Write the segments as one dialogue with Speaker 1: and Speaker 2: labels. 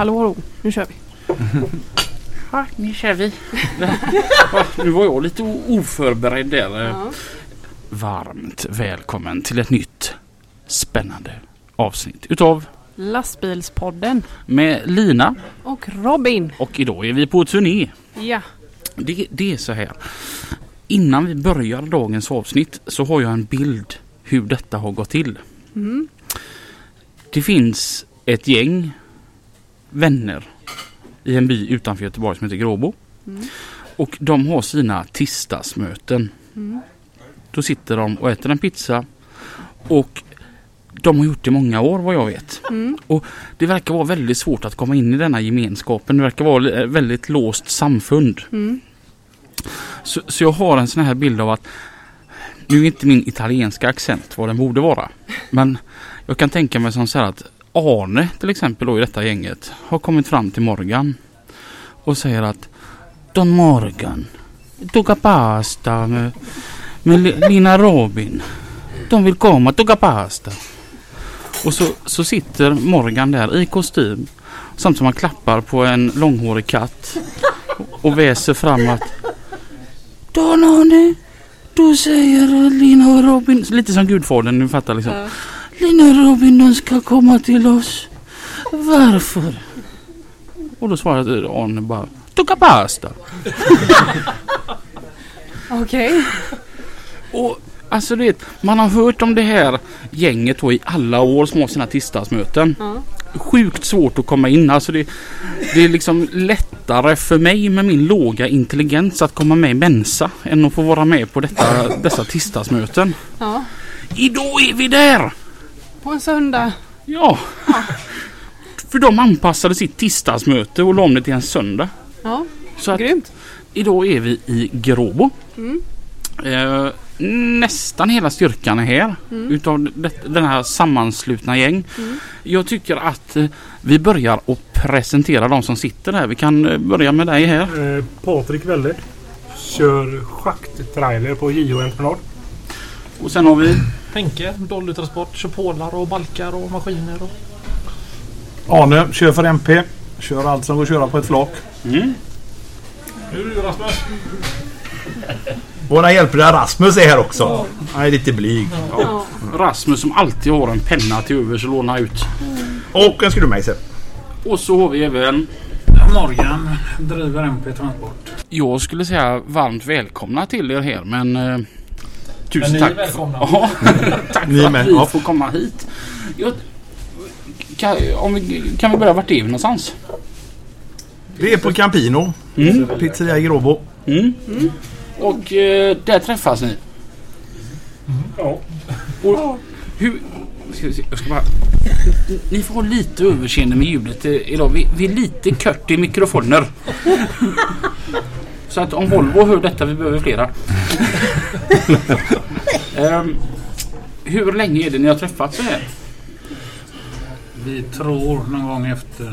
Speaker 1: Hallå hallå, nu kör vi.
Speaker 2: Ja, nu kör vi. Nu var jag lite oförberedd där.
Speaker 1: Ja.
Speaker 2: Varmt välkommen till ett nytt spännande avsnitt utav
Speaker 1: Lastbilspodden
Speaker 2: med Lina
Speaker 1: och Robin.
Speaker 2: och idag är vi på turné.
Speaker 1: Ja,
Speaker 2: Det, det är så här. Innan vi börjar dagens avsnitt så har jag en bild hur detta har gått till.
Speaker 1: mm.
Speaker 2: Det finns ett gäng vänner i en by utanför Göteborg som heter Gråbo.
Speaker 1: Mm.
Speaker 2: Och de har sina tisdagsmöten.
Speaker 1: Mm.
Speaker 2: Då sitter de och äter en pizza. Och de har gjort det många år vad jag vet.
Speaker 1: Mm.
Speaker 2: Det verkar vara väldigt svårt att komma in i denna gemenskapen. Det verkar vara ett väldigt låst samfund.
Speaker 1: Mm.
Speaker 2: Så, så jag har en sån här bild av att nu är inte min italienska accent vad den borde vara. Men jag kan tänka mig som så här att Arne till exempel då i detta gänget har kommit fram till Morgan och säger att Don Morgan, tugga pasta med, med Lina Robin. De vill komma, tugga pasta. Och så, så sitter Morgan där i kostym samtidigt som han klappar på en långhårig katt och väser fram att Don Arne, du säger Lina och Robin, lite som Gudfadern, du fattar liksom.
Speaker 1: Ja.
Speaker 2: Lina och Robin de ska komma till oss. Varför? Och då svarade Arne bara Tugga pasta.
Speaker 1: Okej.
Speaker 2: Och alltså du vet, man har hört om det här gänget då i alla år som har sina tisdagsmöten.
Speaker 1: Ja.
Speaker 2: Sjukt svårt att komma in. Alltså det, det är liksom lättare för mig med min låga intelligens att komma med i Mensa än att få vara med på detta, dessa tisdagsmöten.
Speaker 1: ja.
Speaker 2: Idag är vi där!
Speaker 1: På en söndag.
Speaker 2: Ja. För de anpassade sitt tisdagsmöte och la om det till en söndag.
Speaker 1: Ja,
Speaker 2: Så att
Speaker 1: grymt.
Speaker 2: idag är vi i Gråbo.
Speaker 1: Mm.
Speaker 2: Eh, nästan hela styrkan är här
Speaker 1: Mm.
Speaker 2: utav det, den här sammanslutna gäng.
Speaker 1: Mm.
Speaker 2: Jag tycker att eh, vi börjar att presentera de som sitter här. Vi kan eh, börja med dig här.
Speaker 3: Eh, Patrik Welle. Kör schakttrailer på JH Entreprenad.
Speaker 2: Och sen har vi
Speaker 4: Henke, Dolly Transport, kör pålar och balkar och maskiner. Och...
Speaker 5: Arne kör för MP. Kör allt som går att köra på ett flak.
Speaker 2: mm,
Speaker 4: Nu är du Rasmus.
Speaker 5: Våra hjälpare Rasmus är här också. Han är lite blyg.
Speaker 1: Ja.
Speaker 2: Rasmus som alltid har en penna till övers att låna ut.
Speaker 5: Och en skruvmejsel.
Speaker 2: Och så har vi även
Speaker 4: Morgan driver MP Transport.
Speaker 2: Jag skulle säga varmt välkomna till er här men eh, Tusen
Speaker 4: Men ni är
Speaker 2: tack.
Speaker 4: välkomna.
Speaker 2: Ja, tack
Speaker 5: Ni
Speaker 2: för att
Speaker 5: med,
Speaker 2: vi
Speaker 5: ja.
Speaker 2: får komma hit. Jag, kan, om vi, kan vi börja vart är vi någonstans?
Speaker 5: Vi är på Campino.
Speaker 2: Mm.
Speaker 5: Pizzeria i Gråbo.
Speaker 2: Mm. Och eh, där träffas ni.
Speaker 3: Ja.
Speaker 2: Och hur... Ska vi se, jag ska bara... Ni får ha lite överseende med ljudet eh, idag. Vi, vi är lite kört i mikrofoner. Så att om Volvo hör detta, vi behöver flera. Ehm, hur länge är det ni har träffats så här?
Speaker 4: Vi tror någon gång efter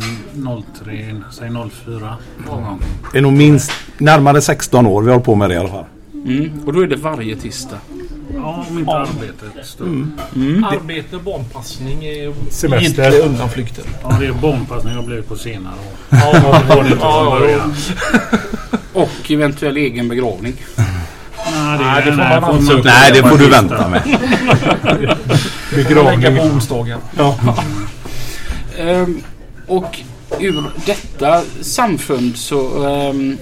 Speaker 4: 03, säg 04 någon gång.
Speaker 5: Det är nog minst närmare 16 år vi har på med det i alla fall.
Speaker 2: Mm. Och då är det varje tisdag.
Speaker 4: Ja, om inte arbetet står.
Speaker 2: Mm.
Speaker 4: Arbete, barnpassning är
Speaker 3: Semester.
Speaker 4: inte undanflykter. Ja, det är barnpassning har blivit på senare år.
Speaker 3: Ja.
Speaker 2: Och eventuell egen begravning.
Speaker 4: Nej,
Speaker 3: Nej, det får
Speaker 4: nej,
Speaker 3: man
Speaker 4: får.
Speaker 5: Nej, det får du vänta med.
Speaker 3: begravning.
Speaker 4: onsdagen.
Speaker 3: Ja.
Speaker 2: Ehm, och ur detta samfund så, ehm,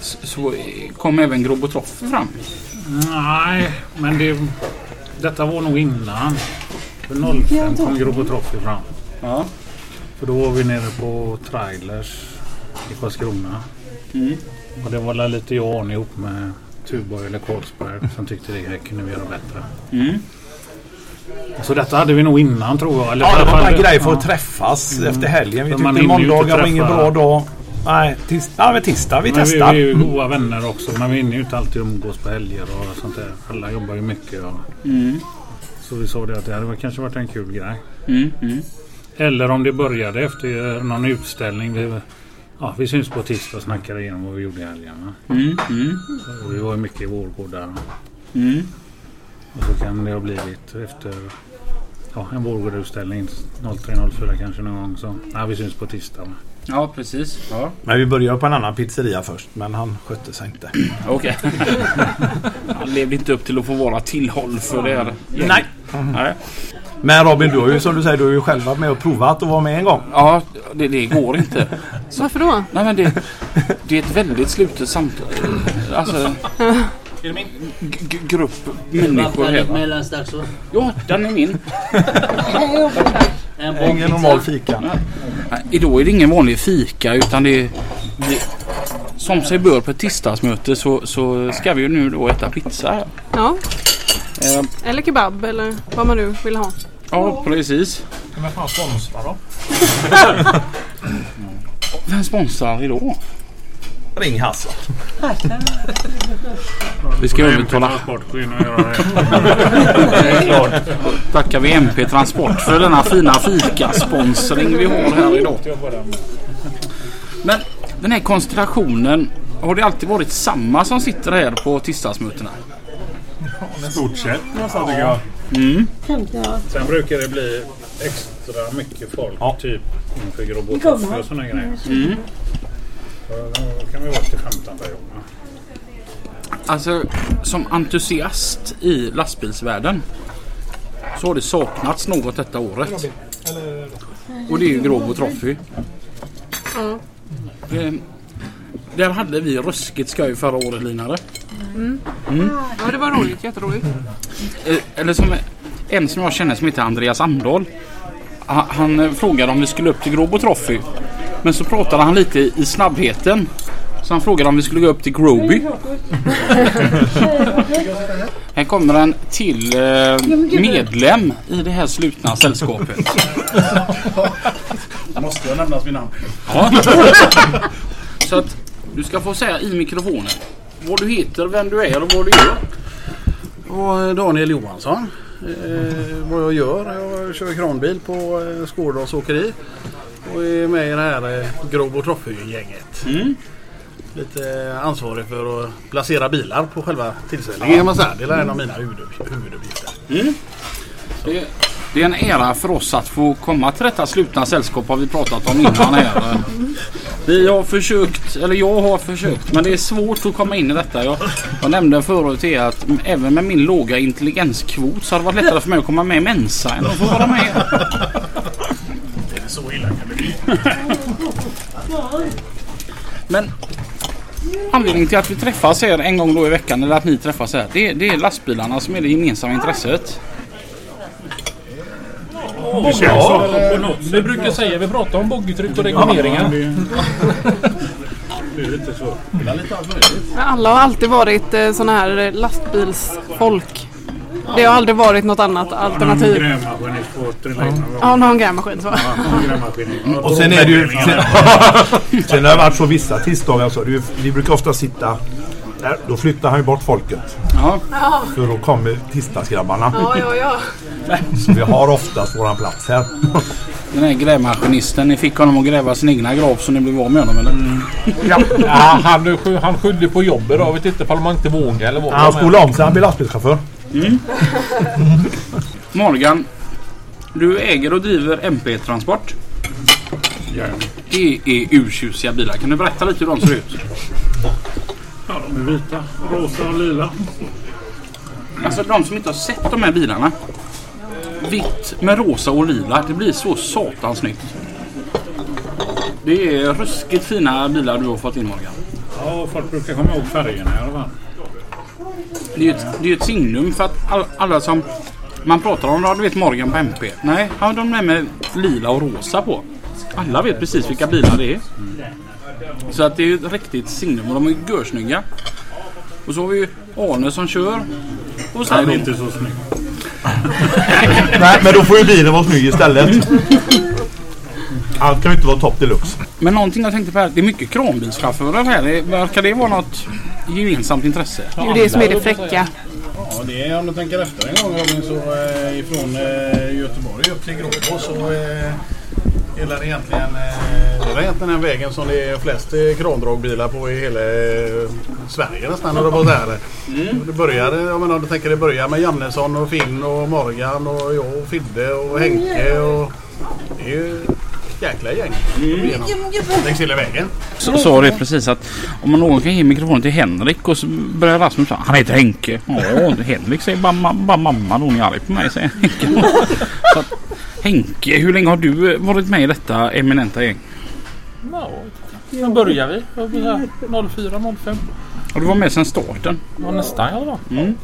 Speaker 2: så, kom även Grobotroff fram.
Speaker 4: Nej, men det, detta var nog innan. För 05 kom Grobotroffi fram.
Speaker 2: Ja.
Speaker 4: För då var vi nere på trailers i Karlskrona.
Speaker 2: Mm.
Speaker 4: Och det var lite jag och ihop med Tuborg eller Carlsberg som tyckte det här kunde vi göra bättre.
Speaker 2: Mm.
Speaker 4: Så detta hade vi nog innan tror jag. Eller
Speaker 5: Ja, det var en grej för att
Speaker 4: ja.
Speaker 5: träffas efter helgen. Vi tyckte måndagar var ingen bra dag. Nej, tis ja, men tisdag. Vi
Speaker 4: Men
Speaker 5: testar.
Speaker 4: Vi är ju goda vänner också. Men vi hinner ju inte alltid umgås på helger och sånt där. Alla jobbar ju mycket. Och...
Speaker 2: Mm.
Speaker 4: Så vi sa det att det hade kanske varit en kul grej.
Speaker 2: Mm. Mm.
Speaker 4: Eller om det började efter någon utställning. Ja, vi syns på tisdag och snackar igenom vad vi gjorde i helgen.
Speaker 2: Mm. Mm.
Speaker 4: Vi var ju mycket i Vårgård där.
Speaker 2: Mm.
Speaker 4: Och så kan det ha blivit efter ja, en Vårgårdsutställning 03.04 kanske någon gång. Så ja, vi syns på tisdag.
Speaker 2: Ja, precis. Ja.
Speaker 5: Men vi började på en annan pizzeria först. Men han skötte sig inte.
Speaker 2: Okej. Han levde inte upp till att få vara tillhåll för det här.
Speaker 5: Nej.
Speaker 2: Nej.
Speaker 5: Men Robin, du har ju som du säger, du har ju själv varit med och provat att vara med en gång.
Speaker 2: Ja, det, det går inte.
Speaker 1: Varför då?
Speaker 2: Nej men det, det är ett väldigt slutet samtal. Alltså... g- g- grupp människor va? Ja, den är min.
Speaker 6: En
Speaker 5: Ingen normal fika.
Speaker 2: Nej, idag är det ingen vanlig fika utan det är... Det, som sig bör på ett tisdagsmöte så, så ska vi ju nu då äta pizza.
Speaker 1: Ja,
Speaker 2: Eh,
Speaker 1: eller kebab eller vad man nu vill ha.
Speaker 2: ja, precis.
Speaker 5: Vem fan sponsrar då?
Speaker 2: Vem sponsrar idag?
Speaker 5: Ring Hasse.
Speaker 2: Vi ska
Speaker 4: det.
Speaker 2: Tackar vi MP Transport för denna fina fika-sponsring vi har här idag. Men den här konstellationen, har det alltid varit samma som sitter här på tisdagsmötena?
Speaker 4: Stort sett nästan tycker jag.
Speaker 2: Mm.
Speaker 4: Sen brukar det bli extra mycket folk.
Speaker 5: Ja.
Speaker 4: Typ inför Grobo och sådana grejer.
Speaker 2: Mm.
Speaker 4: Så Då kan vi vara till 15 personer.
Speaker 2: Alltså, som entusiast i lastbilsvärlden så har det saknats något detta året. Och det är ju Gråbo Trophy. Eh, Där hade vi ruskigt skoj förra året Linare.
Speaker 1: Ja, det var roligt. Jätteroligt.
Speaker 2: Eh, Eller som en som jag känner som heter Andreas Amdahl. Han, han eh, frågade om vi skulle upp till Gråbo Trophy. Men så pratade han lite i snabbheten. Så han frågade om vi skulle gå upp till Groby. Här kommer en till eh, medlem i det här slutna sällskapet.
Speaker 5: Måste jag nämnas vid namn?
Speaker 2: Ja. Så att du ska få säga i mikrofonen vad du heter, vem du är och vad du gör.
Speaker 7: Och Daniel Johansson. Eh, vad jag gör? Jag kör kranbil på eh, Skårdals åkeri. Och är med i det här eh, Grobo Trophy-gänget.
Speaker 2: Mm.
Speaker 7: Lite ansvarig för att placera bilar på själva tillställningen säga. Det är en av mina huvudupp- huvuduppgifter.
Speaker 2: Det, det är en ära för oss att få komma till detta slutna sällskap har vi pratat om innan här. Vi har försökt, eller jag har försökt, men det är svårt att komma in i detta. Jag, jag nämnde förut till er att även med min låga intelligenskvot så har det varit lättare för mig att komma med i Mensa än att få vara med.
Speaker 4: Det är Så illa kan det bli.
Speaker 2: Men anledningen till att vi träffas här en gång då i veckan eller att ni träffas här. Det, det är lastbilarna som är det gemensamma intresset.
Speaker 4: På något
Speaker 3: Vi brukar säga, vi pratar om boggitryck och regleringar.
Speaker 4: Det är lite så.
Speaker 1: Alla har alltid varit eh, såna här lastbilsfolk. Det har aldrig varit något annat
Speaker 4: Någon
Speaker 1: alternativ.
Speaker 4: grävmaskinist får trilla in någon gång.
Speaker 1: Ja, någon grävmaskin så.
Speaker 4: Ja, någon grävmaskinist.
Speaker 5: Och sen är det ju... Sen, sen har det varit så vissa tisdagar så. Det vi brukar ofta sitta... Där, då flyttar han ju bort folket.
Speaker 2: Ja,
Speaker 5: För då kommer tisdagsgrabbarna.
Speaker 1: Ja, ja, ja.
Speaker 5: Så vi har oftast våran plats här.
Speaker 2: den här grävmaskinisten, ni fick honom att gräva sin egna grav så ni blev av med honom eller?
Speaker 3: Ja, han, sky- han skyllde på jobbet då. Jag vet inte om man inte vågar eller vad.
Speaker 5: Han skolade om sig. Han blir lastbilschaufför.
Speaker 2: Morgan, du äger och driver MP Transport.
Speaker 4: Ja,
Speaker 2: Det är urtjusiga bilar. Kan du berätta lite hur de ser ut?
Speaker 4: Ja, de är vita, rosa och lila.
Speaker 2: Alltså de som inte har sett de här bilarna. Vitt med rosa och lila. Det blir så satans snyggt. Det är ruskigt fina bilar du har fått in Morgan.
Speaker 4: Ja, folk brukar komma ihåg färgerna i alla fall.
Speaker 2: Det är ju ett, det är ju ett signum för att all, alla som man pratar om, du vet Morgan på MP. Nej, har de är med lila och rosa på. Alla vet precis vilka bilar det är. Så att det är ju ett riktigt signum och de är görsnygga. Och så har vi ju Arne som kör. Och
Speaker 4: Nej,
Speaker 2: sen
Speaker 4: det är inte så snyggt.
Speaker 5: Nej, men då får ju bilen vara snygg istället. Allt kan ju inte vara top deluxe.
Speaker 2: Men någonting jag tänkte på här. Det är mycket kranbilschaufförer här. Det- Verkar det vara något gemensamt intresse?
Speaker 1: Det är ju det som är det fräcka.
Speaker 7: Ja, det är om du tänker efter en gång Robin så eh, ifrån eh, Göteborg upp till Gråbo så eh, det egentligen eh, det är egentligen den vägen som det är flest eh, krandragbilar på i hela eh, Sverige nästan. Och det, var där. det började, jag menar, du tänker det börjar med Jannesson och Finn och Morgan och jag och Fidde och Henke och det är ju jäkla gäng. Mm. Längs hela vägen.
Speaker 2: Så sa det precis att om man någon kan ge mikrofonen till Henrik och så börjar Rasmus säga han heter Henke. Ja, Henrik säger bara, bara mamma. Hon är arg på mig säger Henke. Så att, Henke, hur länge har du eh, varit med i detta eminenta gäng?
Speaker 6: Ja, när börjar vi? Här 04, 05.
Speaker 2: Har du varit med sedan starten?
Speaker 6: Ja, nästan i alla fall.
Speaker 2: Mm.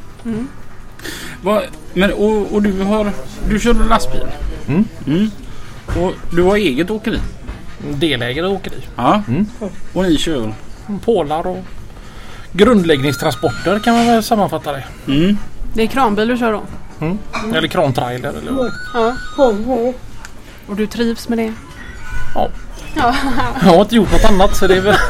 Speaker 2: Vad, men, och, och du har du kör lastbil?
Speaker 3: Mm.
Speaker 2: Mm. Och du har eget åkeri?
Speaker 6: Delägare åkeri.
Speaker 2: Ja. Och ni kör?
Speaker 6: Pålar och grundläggningstransporter kan man väl sammanfatta det.
Speaker 2: Mm.
Speaker 1: Det är kranbil du kör då?
Speaker 6: Eller krantrailer. Eller...
Speaker 1: Ja. Och du trivs med det?
Speaker 6: Ja.
Speaker 1: Ja.
Speaker 6: Jag har inte gjort något annat så det är väl...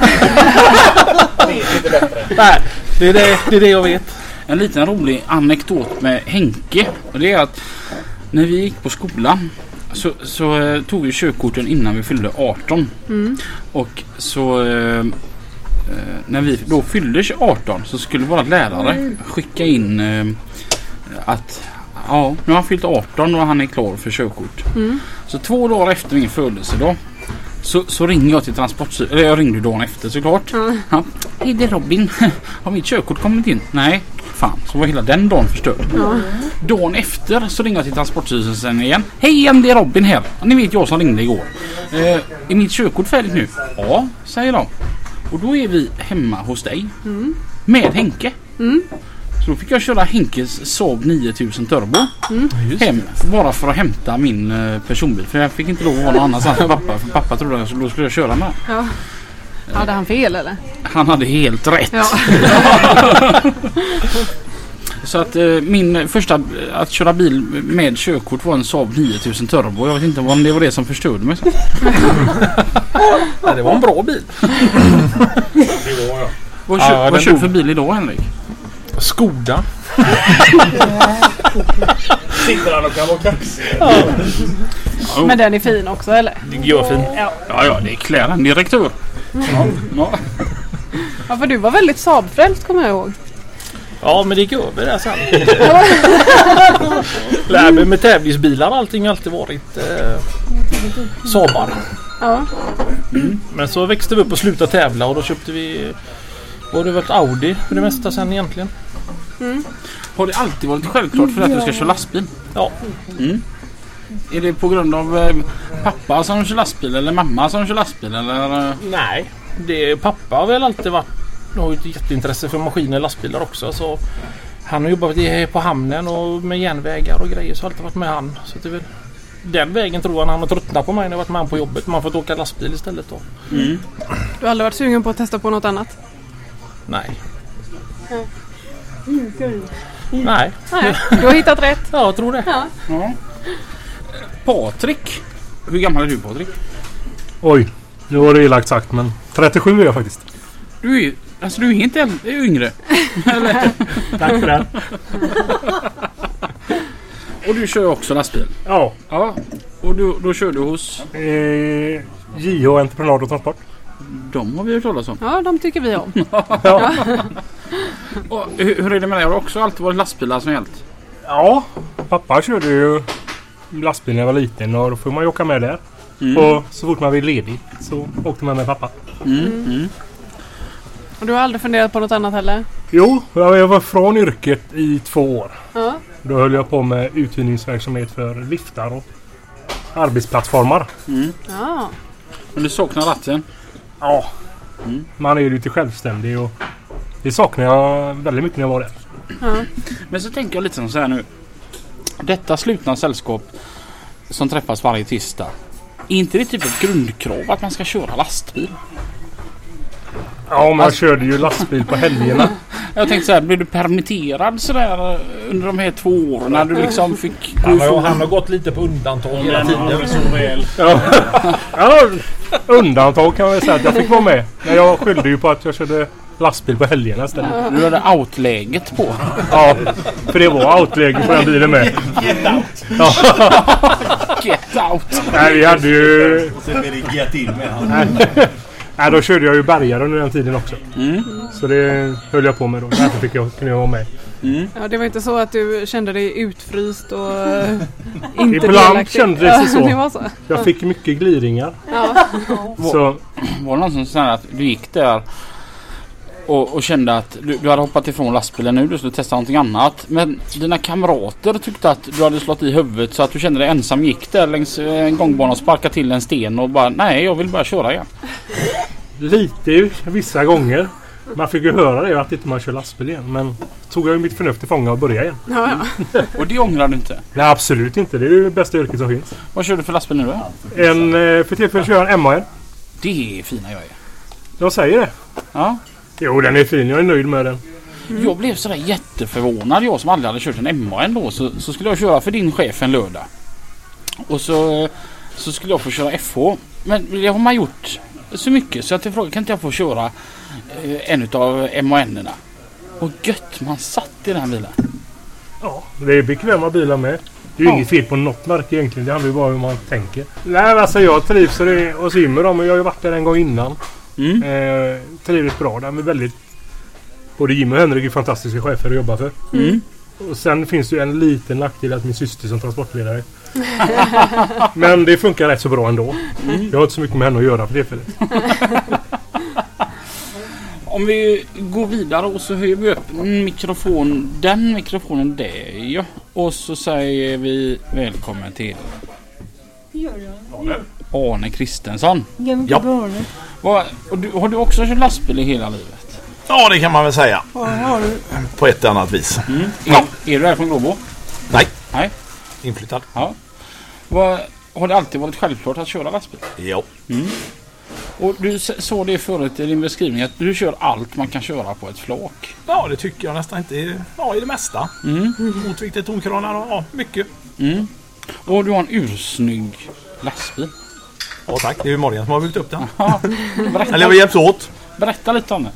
Speaker 6: Nej, det är det, det är det jag vet.
Speaker 2: En liten rolig anekdot med Henke. Och det är att när vi gick på skolan så, så eh, tog vi körkorten innan vi fyllde 18. Och så eh, eh, när vi då fyllde 18 så skulle våra lärare skicka in eh, att ja, nu har han fyllt 18 och han är klar för körkort. Så två dagar efter min födelsedag så, så ringer jag till transportstyrelsen. Eller jag ringde dagen efter såklart. Ja. Hej det är Robin. Har mitt körkort kommit in? Nej. Fan, så var hela den dagen förstörd. Dagen efter så ringer jag till Transportstyrelsen igen. Hej igen, det är Robin här. Ni vet jag som ringde igår. Eh, är mitt körkort färdigt nu? Ja, säger de. Och då är vi hemma hos dig. Med Henke. Så då fick jag köra Henkes Saab 9000 Turbo hem bara för att hämta min eh, personbil. För jag fick inte lov att vara någon annanstans med pappa. För pappa trodde att då skulle jag köra med.
Speaker 1: ja. Hade han fel eller?
Speaker 2: Han hade helt rätt.
Speaker 1: Ja.
Speaker 2: Så att eh, min första att köra bil med körkort var en Saab 9000 Turbo. Jag vet inte om det var det som förstörde mig.
Speaker 6: Ja, det var en bra bil.
Speaker 2: Vad
Speaker 6: Ja,
Speaker 2: kör, vad kör du
Speaker 6: dog.
Speaker 2: för bil idag Henrik?
Speaker 6: Skoda.
Speaker 3: Sitter han och kan vara kaxig?
Speaker 1: Men den är fin också eller?
Speaker 6: Görfin.
Speaker 1: Ja.
Speaker 2: Ja, ja, det är klär en direktör. Ja, ja.
Speaker 1: ja för du var väldigt Saab-frälst kommer jag ihåg.
Speaker 6: Ja, men det gick över där sen. Lär mig med tävlingsbilar och allting har alltid varit eh, Saabar.
Speaker 1: Ja.
Speaker 6: Men så växte vi upp och slutade tävla och då köpte vi var det varit Audi för det mesta sen egentligen.
Speaker 2: Har det alltid varit självklart för att du ska köra lastbil?
Speaker 6: Ja,
Speaker 2: Är det på grund av eh, pappa som kör lastbil eller mamma som kör lastbil eller? eh?
Speaker 6: nej. Det, pappa har väl alltid varit har ett jätteintresse för maskiner och lastbilar också. Så han har jobbat i- på hamnen och med järnvägar och grejer så har alltid varit med han. Så det är väl den vägen tror jag han har tröttnat på mig när jag varit med han på jobbet. Man har fått åka lastbil istället då.
Speaker 2: Mm.
Speaker 1: Du har aldrig varit sugen på att testa på något annat?
Speaker 6: Nej. Nej,
Speaker 1: Nej, du har hittat rätt.
Speaker 6: ja, jag tror det.
Speaker 1: Ja.
Speaker 2: Ja. Patrik. Hur gammal är du Patrik?
Speaker 3: Oj, nu var det elakt sagt men 37 är jag faktiskt.
Speaker 2: Du är ju alltså du är inte äldre, du är yngre.
Speaker 3: Tack för det.
Speaker 2: Och du kör också lastbil?
Speaker 3: Ja,
Speaker 2: Ja. Och du, då kör du hos?
Speaker 3: eh, JH Entreprenad och Transport.
Speaker 2: De har vi hört talas om.
Speaker 1: ja, de tycker vi om.
Speaker 3: Ja.
Speaker 2: Och hur, hur är det med dig? Har det också alltid varit lastbilar som gällt?
Speaker 3: ja, pappa körde ju lastbil när jag var liten och då får man ju åka med där.
Speaker 2: Mm.
Speaker 3: Och så fort man blir ledig så åkte man med pappa.
Speaker 2: Mm. Mm.
Speaker 1: Och du har aldrig funderat på något annat heller?
Speaker 3: Jo, jag jag var från yrket i två år.
Speaker 1: Ja.
Speaker 3: Då höll jag på med uthyrningsverksamhet för liftar och arbetsplattformar.
Speaker 2: Mm.
Speaker 1: Ja.
Speaker 2: Men du saknar ratten?
Speaker 3: Ja.
Speaker 2: Mm.
Speaker 3: Man är ju lite självständig och det saknar jag väldigt mycket när jag var där.
Speaker 1: ja.
Speaker 2: Men så tänker jag lite som så här nu. Detta slutna sällskap som träffas varje tisdag. Är inte det typ ett grundkrav att man ska köra lastbil?
Speaker 3: Ja, men jag
Speaker 2: Alltså-
Speaker 3: körde ju lastbil på helgerna.
Speaker 2: Jag tänkte så här, blev du permitterad sådär eh, under de här två åren när du liksom fick...
Speaker 6: Han har, han har gått lite på undantag hela tiden.
Speaker 7: Så väl.
Speaker 3: Ja. ja, undantag kan man väl säga att jag fick vara med. Men jag skyllde ju på att jag körde lastbil på helgerna istället.
Speaker 2: Du hade outläget på.
Speaker 3: Ja, för det var outläge på den bilen med. Ja.
Speaker 2: Get out!
Speaker 3: Nej, vi hade ju...
Speaker 7: Sen blir det get in med han.
Speaker 3: Nej. Då körde jag ju bärgare under den tiden också. Så det höll jag på med då. Därför fick jag, kunde jag vara med.
Speaker 1: Ja, det var inte så att du kände dig utfryst och eh, inte
Speaker 3: Ibland kändes det så.
Speaker 1: Ja, det var så.
Speaker 3: Jag fick mycket gliringar.
Speaker 1: Ja.
Speaker 3: Så
Speaker 2: Var det någon som sa att du gick där och, och kände att du, du hade hoppat ifrån lastbilen nu, du skulle testa någonting annat. Men dina kamrater tyckte att du hade slått i huvudet så att du kände dig ensam. Gick där längs eh, en gångbana och sparkade till en sten och bara nej jag vill bara köra igen.
Speaker 3: lite vissa gånger. Man fick ju höra det att inte man kör lastbil igen. Men tog jag mitt förnuft till fånga och började igen.
Speaker 1: Ja, ja.
Speaker 2: Och det ångrar du inte.
Speaker 3: Nej absolut inte. Det är det bästa yrket som finns.
Speaker 2: Vad kör du för lastbil nu då?
Speaker 3: En, eh, för tillfället kör jag en MAN.
Speaker 2: Det är fina jag är.
Speaker 3: Jag säger det.
Speaker 2: Ja.
Speaker 3: Jo den är fin. Jag är nöjd med den.
Speaker 2: Jag blev sådär jätteförvånad. Jag som aldrig hade kört en MA ändå. Så, så skulle jag köra för din chef en lördag. Och så, så skulle jag få köra FH. Men det har man gjort så mycket så att jag frågade kan inte jag få köra eh, en utav MAN-erna. Och gött man satt i den här bilen.
Speaker 3: Ja, det är bekväma bilar med. Det är ju
Speaker 2: Ja.
Speaker 3: inget fel på något märke egentligen. Det handlar ju bara om hur man tänker. Nej alltså jag trivs och det- men jag har ju varit där en gång innan.
Speaker 2: Mm.
Speaker 3: Eh, trivdes bra där med väldigt... Både Jimmy och Henrik är fantastiska chefer att jobba för.
Speaker 2: Mm.
Speaker 3: Och sen finns det ju en liten nackdel att min syster som transportledare. Men det funkar rätt så bra ändå. Jag har inte så mycket med henne att göra för tillfället.
Speaker 2: Om vi går vidare och så höjer vi upp mikrofon, den mikrofonen där ja. Och så säger vi välkommen till Arne Kristensson.
Speaker 8: Ja.
Speaker 2: Vad, och du, har du också kört lastbil i hela livet?
Speaker 8: ja, det kan man väl säga. På ett eller annat vis.
Speaker 2: Är, är du här från Gråbo?
Speaker 8: Nej.
Speaker 2: Nej.
Speaker 8: Inflyttad.
Speaker 2: Vad, har det alltid varit självklart att köra lastbil?
Speaker 8: Ja.
Speaker 2: Och du s- sa det förut i din beskrivning att du kör allt man kan köra på ett flak.
Speaker 8: Ja, det tycker jag nästan inte. Ja, i det mesta.
Speaker 2: Mm.
Speaker 8: Motvikter, tomkranar och ja, mycket.
Speaker 2: Mm. Och du har en ursnygg lastbil.
Speaker 8: Ja, tack. Det är ju Morgan som har byggt upp den.
Speaker 2: Ja, berätta,
Speaker 8: Eller vi hjälps åt.
Speaker 2: berätta lite om det.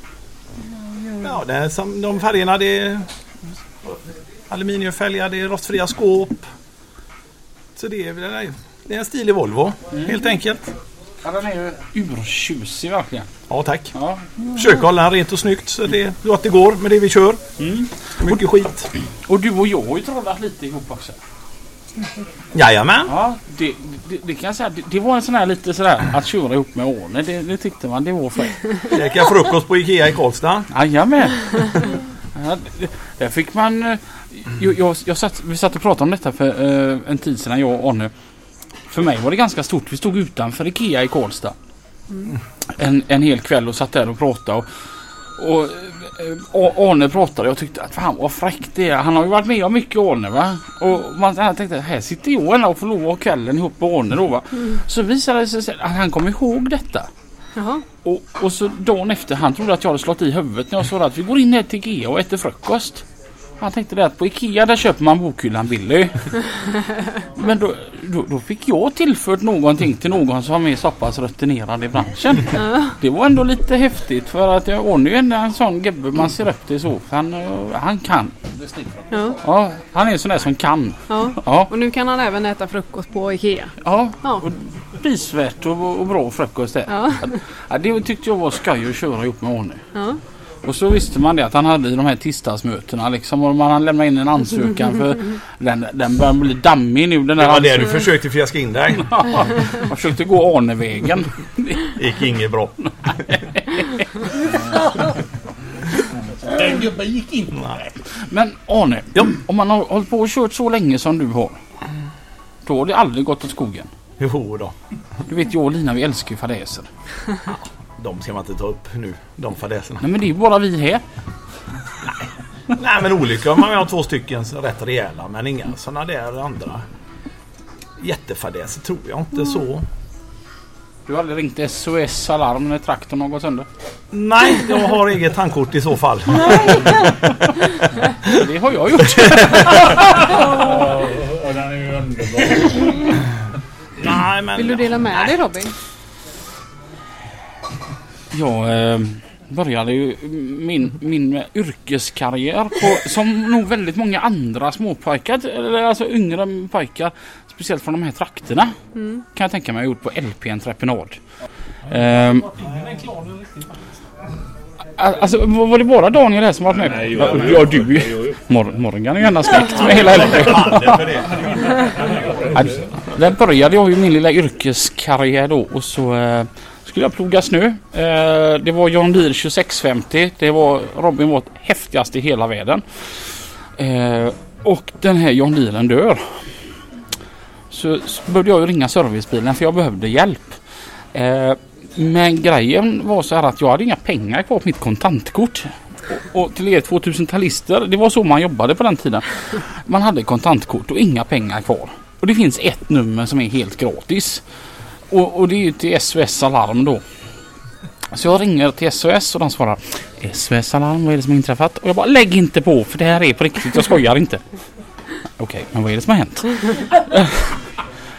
Speaker 8: Ja, det är som de färgerna. Det är aluminiumfälgar, det är rostfria skåp. Så det är det är en stilig Volvo, helt enkelt.
Speaker 2: Ja, den är ju urtjusig verkligen.
Speaker 8: Ja, tack.
Speaker 2: Ja.
Speaker 8: Försöker hålla den rent och snyggt så det, så att det går med det vi kör. Mycket skit.
Speaker 2: Och du och jag har ju trollat lite ihop också.
Speaker 8: Jajamän.
Speaker 2: Ja, det, det, det kan jag säga. Det, det var en sån här lite sådär att köra ihop med Arne. Det, det tyckte man det var fräckt.
Speaker 8: Käka frukost på Ikea i Karlstad.
Speaker 2: Jajamän. Ja, det- där fick man... eh, Jag, jag, jag satt, vi satt och pratade om detta för eh, en tid sedan jag och Arne. För mig var det ganska stort. Vi stod utanför Ikea i Karlstad. En, en hel kväll och satt där och pratade. Och, och Arne pratade och jag tyckte att fan vad fräckt det är. Han har ju varit med om mycket Arne va. Och man jag tänkte här sitter jag ändå och ha kvällen ihop med Arne då va. Så visade det sig att han kom ihåg detta.
Speaker 1: Jaha.
Speaker 2: Och, och så dagen efter, han trodde att jag hade slått i huvudet när jag sa att vi går in här till Ikea och äter frukost. Han tänkte det att på Ikea där köper man bokhyllan Billy. Men då, då, då fick jag tillfört någonting till någon som mer så pass rutinerad i branschen. Det var ändå lite häftigt för att jag är ju en sån gubbe man ser upp till så. Han, eh, han kan.
Speaker 1: Ja.
Speaker 2: Ja, han är en sån där som kan.
Speaker 1: Ja.
Speaker 2: Ja,
Speaker 1: Och nu kan han även äta frukost på Ikea.
Speaker 2: ja.
Speaker 1: Ja.
Speaker 2: Och prisvärt och, och bra frukost.
Speaker 1: Ja.
Speaker 2: Ja, det tyckte jag var skoj att köra ihop med Arne.
Speaker 1: Ja.
Speaker 2: Och så visste man det att han hade i de här tisdagsmötena liksom. Och man lämnade in en ansökan för den, den börjar bli dammig nu den
Speaker 8: Det
Speaker 2: där
Speaker 8: var det du försökte fjäska in dig.
Speaker 2: Jag försökte gå Arnevägen.
Speaker 8: gick inget bra.
Speaker 7: Den gubben gick in.
Speaker 8: Nej.
Speaker 2: Men Arne,
Speaker 8: Ja.
Speaker 2: om man har hållit på och kört så länge som du har. Då har det aldrig gått åt skogen.
Speaker 8: Jo då.
Speaker 2: Du vet jag och Lina vi älskar ju fadäser.
Speaker 8: De ska man inte ta upp nu. De fadäserna.
Speaker 2: Nej men det är ju bara vi här.
Speaker 8: Nej men olyckor man har två stycken så rätt rejäla. Men inga sådana där andra jättefadäser tror jag inte så.
Speaker 2: Du har aldrig ringt SOS Alarm när traktorn har gått sönder?
Speaker 5: Nej, jag har eget tankkort i så fall.
Speaker 2: Det har jag gjort.
Speaker 4: Den är underbar.
Speaker 5: Nej, men...
Speaker 1: Vill du dela med dig Robin?
Speaker 2: Jag eh, började ju min, min yrkeskarriär på, som nog väldigt många andra småpojkar, eller alltså yngre pojkar, speciellt från de här trakterna, kan jag tänka mig, gjort på LP Entreprenad. Eh, Alltså var det bara Daniel här som varit med?
Speaker 4: Nej,
Speaker 2: ja,
Speaker 4: jag-
Speaker 2: ja, du. Mor Morgan är ju gärna släkt med hela LP. Ja, Där började jag ju min lilla yrkeskarriär då och så eh, skulle jag ploga snö. Eh, det var John Deere 2650. Det var Robin var häftigast i hela världen. Eh, och den här John Deeren dör. Så, så började jag ringa servicebilen för jag behövde hjälp. Eh, men grejen var så här att jag hade inga pengar kvar på mitt kontantkort. Och, och till er 2000-talister, det var så man jobbade på den tiden. Man hade kontantkort och inga pengar kvar. Och det finns ett nummer som är helt gratis. Och, och det är ju till SOS Alarm då. Så jag ringer till SOS och de svarar SOS Alarm, vad är det som har inträffat? Och jag bara lägg inte på för det här är på riktigt, jag skojar inte. Okej, men vad är det som har hänt?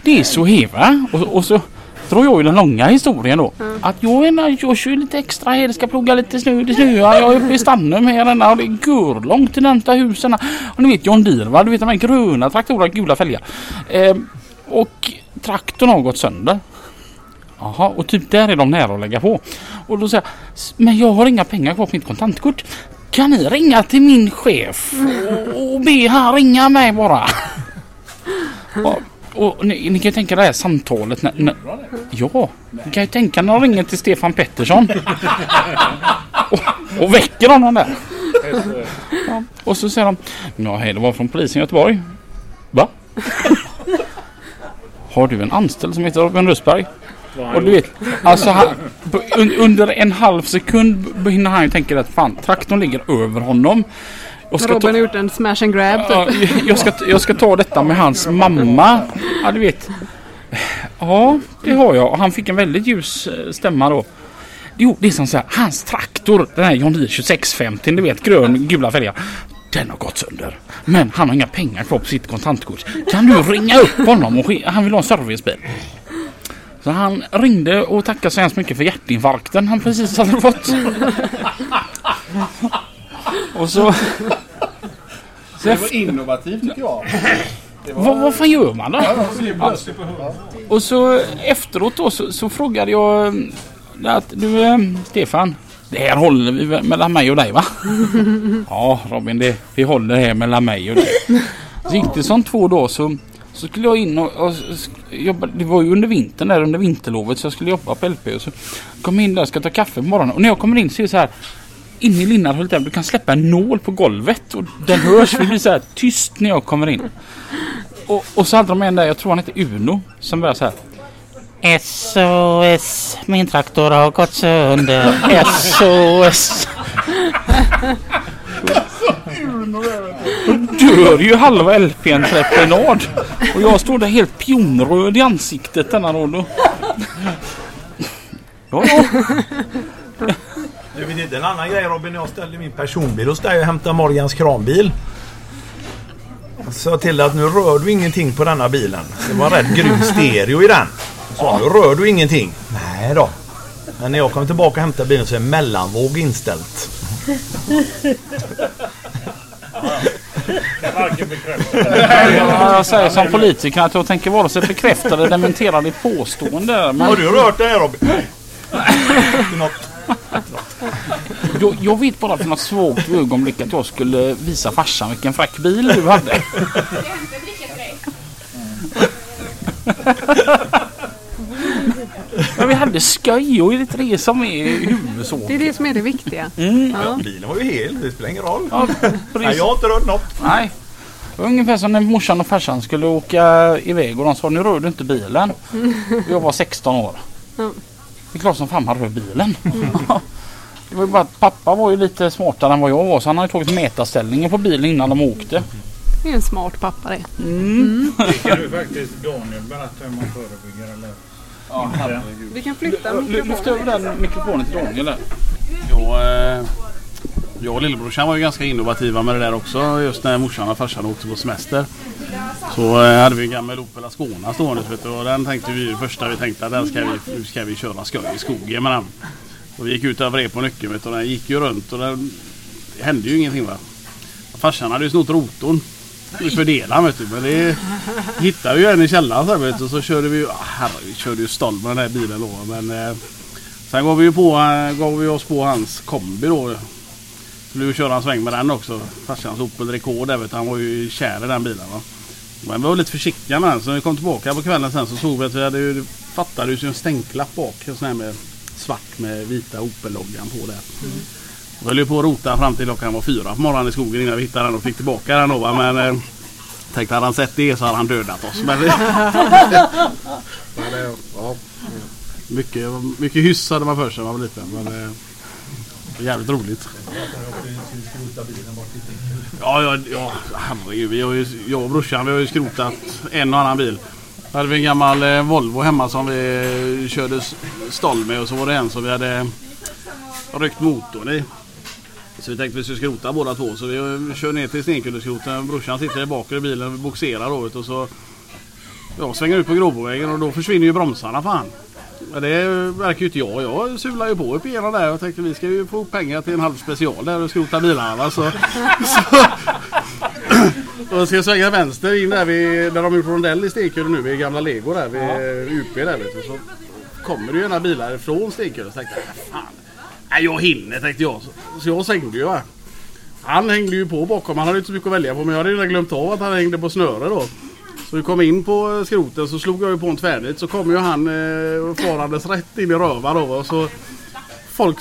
Speaker 2: Det är så här va? Och, och så drar jag ju den långa historien då. Att jag, är, jag kör lite extra här, ska plugga lite snö, det snöar. Jag är uppe i Stannum här och det går långt till närmsta husen. Och ni vet John Deere va? Du vet de här gröna traktorerna, gula fälgar. Eh, och traktorn har gått sönder. Jaha, och typ där är de nära att lägga på. Och då säger jag, "S- men jag har inga pengar kvar på mitt kontantkort. Kan ni ringa till min chef och, och be han ringa mig bara? och, och ni, ni kan ju tänka det här samtalet när, när, Ja, ni kan ju tänka när de ringer till Stefan Pettersson. och, och väcker honom där. Ja, och så säger de, ja hej det var från polisen i Göteborg. Va? Har du en anställd som heter Robin Rösberg? Och du vet, alltså han, un, under en halv sekund hinner han ju tänka att fan traktorn ligger över honom. Och ska
Speaker 1: Robin
Speaker 2: ta,
Speaker 1: har gjort en smash and grab typ.
Speaker 2: ja, jag, ska, jag ska ta detta med hans mamma. Ja du vet. Ja det har jag och han fick en väldigt ljus eh, stämma då. Jo det är som så här, hans traktor, den här John Deere 2650, du vet grön gula fälgar. Den har gått sönder. Men han har inga pengar kvar på sitt kontantkort. Kan du ringa upp honom och han vill ha en servicebil. Så han ringde och tackade så hemskt mycket för hjärtinfarkten han precis hade fått. Och så... så
Speaker 7: Det var innovativt tycker jag.
Speaker 2: vad, vad fan gör man då? Ja. Och så efteråt då så, så frågade jag eh, att du eh, Stefan. Det här håller vi mellan mig och dig va? ja Robin det, vi håller det här mellan mig och dig. Så gick det som två dagar så, så skulle jag in och, och jobba. Det var ju under vintern där under vinterlovet så jag skulle jobba på LP. Och så kom jag in där och ska ta kaffe på morgonen. Och när jag kommer in så är det så här. Inne i Linnarhult där, du kan släppa en nål på golvet och den hörs. Det blir så här tyst när jag kommer in. Och, och så hade de en där, jag tror han heter Uno, som börjar så här. SOS, min traktor har gått sönder. SOS. Då dör ju halva LP-entreprenad. Och jag står där helt pionröd i ansiktet denna dag. då. Ja, ja.
Speaker 5: Du vet inte en annan grej Robin, jag ställde min personbil hos dig och hämtade Morgans kranbil. Jag sa till att nu rör du ingenting på denna bilen. Det var en rätt grym stereo i den. Så nu rör du ingenting. Nej då. Men när jag kom tillbaka och hämtade bilen så är mellanvåg inställt.
Speaker 2: Ja, Jag säger som politiker att jag tänker vare sig bekräfta eller dementera ditt påstående. Men
Speaker 5: Har du rört det här Robin? Något.
Speaker 2: jag, jag vet bara för något svagt ögonblick att jag skulle visa farsan vilken fräck bil du hade. Men vi hade skoj och det är det som är
Speaker 1: Det är
Speaker 2: huvudsaken.
Speaker 1: det som är det viktiga.
Speaker 5: Bilen var ju hel, det spelar ingen roll.
Speaker 2: Ja,
Speaker 5: Nej, jag har inte rört något.
Speaker 2: Nej. Det var ungefär som när morsan och farsan skulle åka iväg och de sa nu rör du inte bilen. Och jag var 16 år.
Speaker 1: Mm.
Speaker 2: Det är klart som fan man rör bilen. Det var ju bara att pappa var ju lite smartare än vad jag var så han hade tagit mätarställningen på bilen innan de åkte.
Speaker 1: Det är en smart pappa det.
Speaker 2: Mm.
Speaker 4: Det kan du faktiskt Daniel berätta hur man förebygger eller
Speaker 1: Vi kan flytta
Speaker 2: Lyft
Speaker 1: mikrofonen.
Speaker 2: över den mikrofonen till Daniel där.
Speaker 7: Ja, eh, jag och lillebrorsan var ju ganska innovativa med det där också. Just när morsan och farsan åkte på semester. Så eh, hade vi en gammal Opel Ascona stående vet du, och den tänkte vi första vi tänkte att den ska vi, nu ska vi köra skoj i skogen med den. Och vi gick ut över på nyckeln vet du, och den gick ju runt och den, det hände ju ingenting va. Farsan hade ju snott rotorn. Vi fördelade vet du. Men det hittade vi ju en i källaren sen vet du. Så körde vi ju, ah, herregud, vi körde ju stoll med den här bilen då. Men eh, sen gav vi ju på, eh, gav vi oss på hans kombi då. Skulle ju köra en sväng med den också. Farsans Opel Rekord där vet du. Han var ju kär i den bilen va. Men vi var lite försiktiga med den. Så när vi kom tillbaka på kvällen sen så såg vi att vi hade ju, fattades ju en stänklapp bak. En sån här med svart med vita Opel-loggan på där. Mm. Vi höll ju på att rota fram till klockan var fyra på morgonen i skogen innan vi hittade den och fick tillbaka den då. Men eh, tänkte hade han sett det så hade han dödat oss. Men, men, ja. mycket, mycket hyss hade man för sig när man var liten. Men, eh, jävligt roligt. Ja, ja, ja herregud. Vi har ju, jag och brorsan vi har ju skrotat en och annan bil. Då hade vi en gammal eh, Volvo hemma som vi körde s- ståll med och så var det en som vi hade ryckt motorn i. Så vi tänkte vi skulle skrota båda två. Så vi eh, kör ner till Stenkulleskroten. Brorsan sitter där bak i bilen och boxerar då. Och så jag svänger ut på Gråbovägen och då försvinner ju bromsarna fan. Men det verkar ju inte jag. Jag sular ju på upp igenom där och tänkte vi ska ju få pengar till en halv special där och skrota bilarna. Så, så, och ska jag svänga vänster in där, vid, där de gjort rondell i Stenkulle nu vid gamla Lego där vid UP där vet du. Så kommer det ju ena bilar från Stenkulle. Så tänkte jag, fan. Nej jag hinner tänkte jag. Så, så jag svängde ju va. Han hängde ju på bakom. Han hade inte så mycket att välja på. Men jag hade redan glömt av att han hängde på snöre då. Så vi kom in på eh, skroten så slog jag ju på en tvärnit. Så kom ju han eh, farandes rätt in i röva då. Och så folk,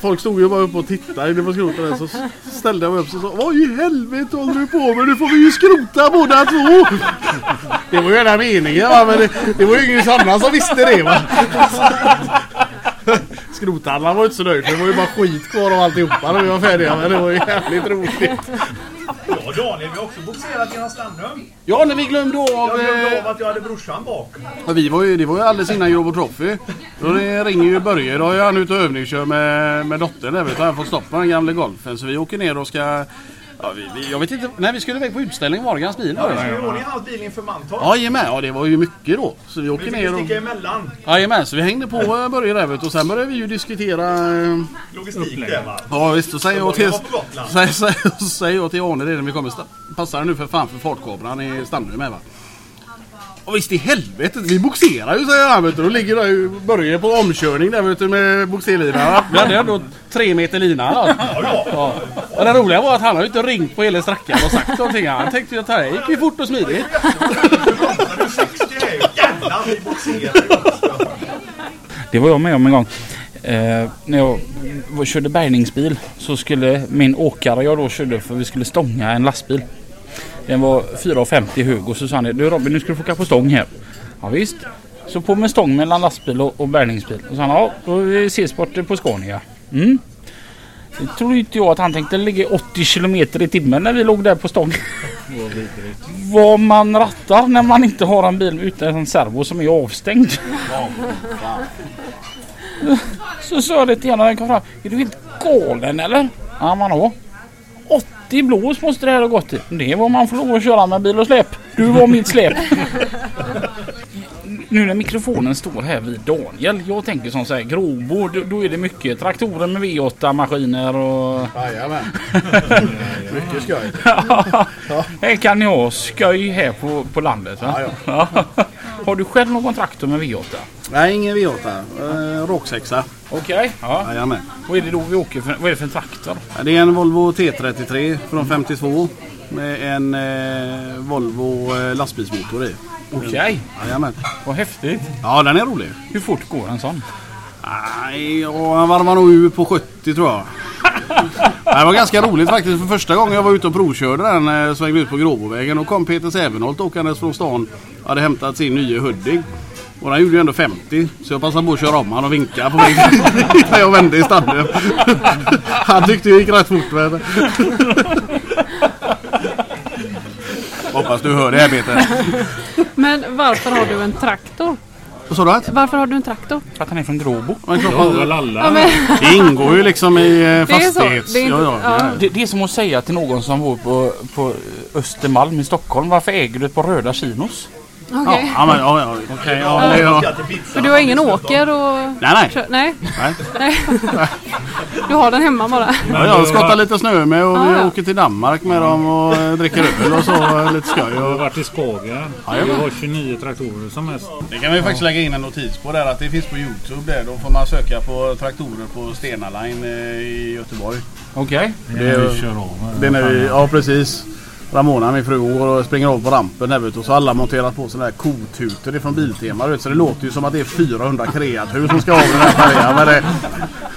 Speaker 7: folk stod ju bara uppe och tittade inne på skroten. där. Så ställde jag mig upp och sa Vad i helvete håller du på med? Nu får vi ju skrota båda två. Det var ju hela meningen va. Men det, det var ju ingen annan som visste det va. Skrothandlaren var inte så nöjd det var ju bara skit kvar av alltihopa när vi var färdiga. Men det var ju jävligt roligt.
Speaker 5: Ja Daniel, vi har också bogserat genom Stannum.
Speaker 7: Ja, när vi glömde av...
Speaker 5: Jag glömde
Speaker 7: eh,
Speaker 5: av att jag hade brorsan bak.
Speaker 7: Ja, vi var ju, det var ju alldeles innan Jobo Trophy. Då ringer ju Börje. Då är han ute och övningskör med, med dottern. Där, vet du. Han fått stopp på den gamla golfen. Så vi åker ner och ska... Ja, vi, vi, jag vet inte. Nej, vi skulle iväg på utställning Morgans bil. var det.
Speaker 5: Ska vi ordna hans bil inför Mantorp?
Speaker 7: Jajamän, ja det var ju mycket då. Så vi
Speaker 5: Vi
Speaker 7: åker
Speaker 5: fick
Speaker 7: ner och...
Speaker 5: sticka emellan.
Speaker 7: Jajamän, så vi hängde på eh, Börje där vet. Och sen började vi ju diskutera... eh,
Speaker 5: Logistik där va?
Speaker 7: Ja visst, så säger jag till... Säger, jag Arne det när vi kommer. Passar det nu för fan för fartkameran i Stannum med va? Och visst i helvete, vi boxerar ju säger han vet du. Då ligger där Börje på omkörning där vet du med boxerlina. Vi hade ändå tre meter lina. Ja, ja. Och det roliga var att han har ju inte ringt på hela sträckan och sagt någonting. Han tänkte ju att det här gick ju fort och smidigt.
Speaker 5: Du 60 är ju jävlar vi bogserar.
Speaker 2: Det var jag med om en gång. Eh, när jag körde bärgningsbil så skulle min åkare jag då körde för vi skulle stånga en lastbil. Den var 4,50 hög och så sa han du Robin nu ska du få åka på stång här. Ja visst. Så på med stång mellan lastbil och, och bärgningsbil. Och så sa han ja då ses borta på Scania. Mm. Det trodde inte jag att han tänkte ligga 80 kilometer i timmen när vi låg där på stång. Vad man rattar när man inte har en bil utan en servo som är avstängd. Så sa jag det till honom när han kom fram. Är du helt galen eller? Ja man har. 80 blås måste det här ha gått i. Det är vad man får lov att köra med bil och släp. Du var mitt släp. Nu när mikrofonen står här vid Daniel. Jag tänker som så här Gråbo. Då, då är det mycket traktorer med V8 maskiner och...
Speaker 7: Jajamän. Mycket skoj.
Speaker 2: Här kan ni ha skoj här på, på landet va?
Speaker 7: Ja,
Speaker 2: Har du själv någon traktor med V8?
Speaker 7: Nej, ingen V8. Uh, Råksexa.
Speaker 2: Okej. Ja.
Speaker 7: Jajamän.
Speaker 2: Vad är det då vi åker för? Vad är det för en traktor?
Speaker 7: Ja, Det är en Volvo T33 från 52 med en eh, Volvo eh, lastbilsmotor i.
Speaker 2: Okej.
Speaker 7: Jajamän.
Speaker 2: Vad häftigt.
Speaker 7: Ja, den är rolig.
Speaker 2: Hur fort går en sån?
Speaker 7: Nej, han varvar nog ur på 70 tror jag. Det var ganska roligt faktiskt. För första gången jag var ute och provkörde den eh, svängde ut på Gråbovägen. Då kom Peter Sävenholt åkandes från stan. Hade hämtat sin nya Hudding. Och den gjorde ju ändå 50. Så jag passade på att köra om han och vinka på mig. När jag vände i standen. Han tyckte det gick rätt fort. Men... Hoppas du hör det här Peter.
Speaker 1: Men varför har du en traktor?
Speaker 7: Vad sa du? att?
Speaker 1: Varför har du en traktor?
Speaker 2: För att han är från Gråbo.
Speaker 7: Men
Speaker 4: Det
Speaker 7: klart,
Speaker 4: alla?
Speaker 1: Ja, men,
Speaker 7: Det ingår ju liksom i eh,
Speaker 1: är så.
Speaker 7: fastighets...
Speaker 1: Det är inte-
Speaker 7: ja, ja,
Speaker 1: ja.
Speaker 7: det
Speaker 2: Det, det är som att säga till någon som bor på, på Östermalm i Stockholm. Varför äger du ett par röda chinos?
Speaker 1: Okej.
Speaker 7: ja, men, ja, ja, ja.
Speaker 1: För du har ingen åker och...
Speaker 7: Nej, nej.
Speaker 1: Kör, nej.
Speaker 7: Nej.
Speaker 1: Du har den hemma bara.
Speaker 7: Ja, jag skottar lite snö med och vi
Speaker 1: ja.
Speaker 7: åker till Danmark med dem och dricker öl och så. Lite skoj.
Speaker 4: Jag har
Speaker 7: Och...
Speaker 4: varit i Skagen. Vi har 29 traktorer som mest.
Speaker 7: Det kan vi faktiskt lägga in en notis på där att det finns på Youtube där. Då får man söka på traktorer på Stena Line eh, i Göteborg.
Speaker 2: Okej.
Speaker 4: Det är när vi kör av.
Speaker 7: Det är när vi, ja precis. Ramona, min fru, hon går och springer av på rampen där vet du. Och så har alla monterat på sådana här kotutor ifrån Biltema. Vet, så det låter ju som att det är 400 kreatur som ska av den här färjan. Men det,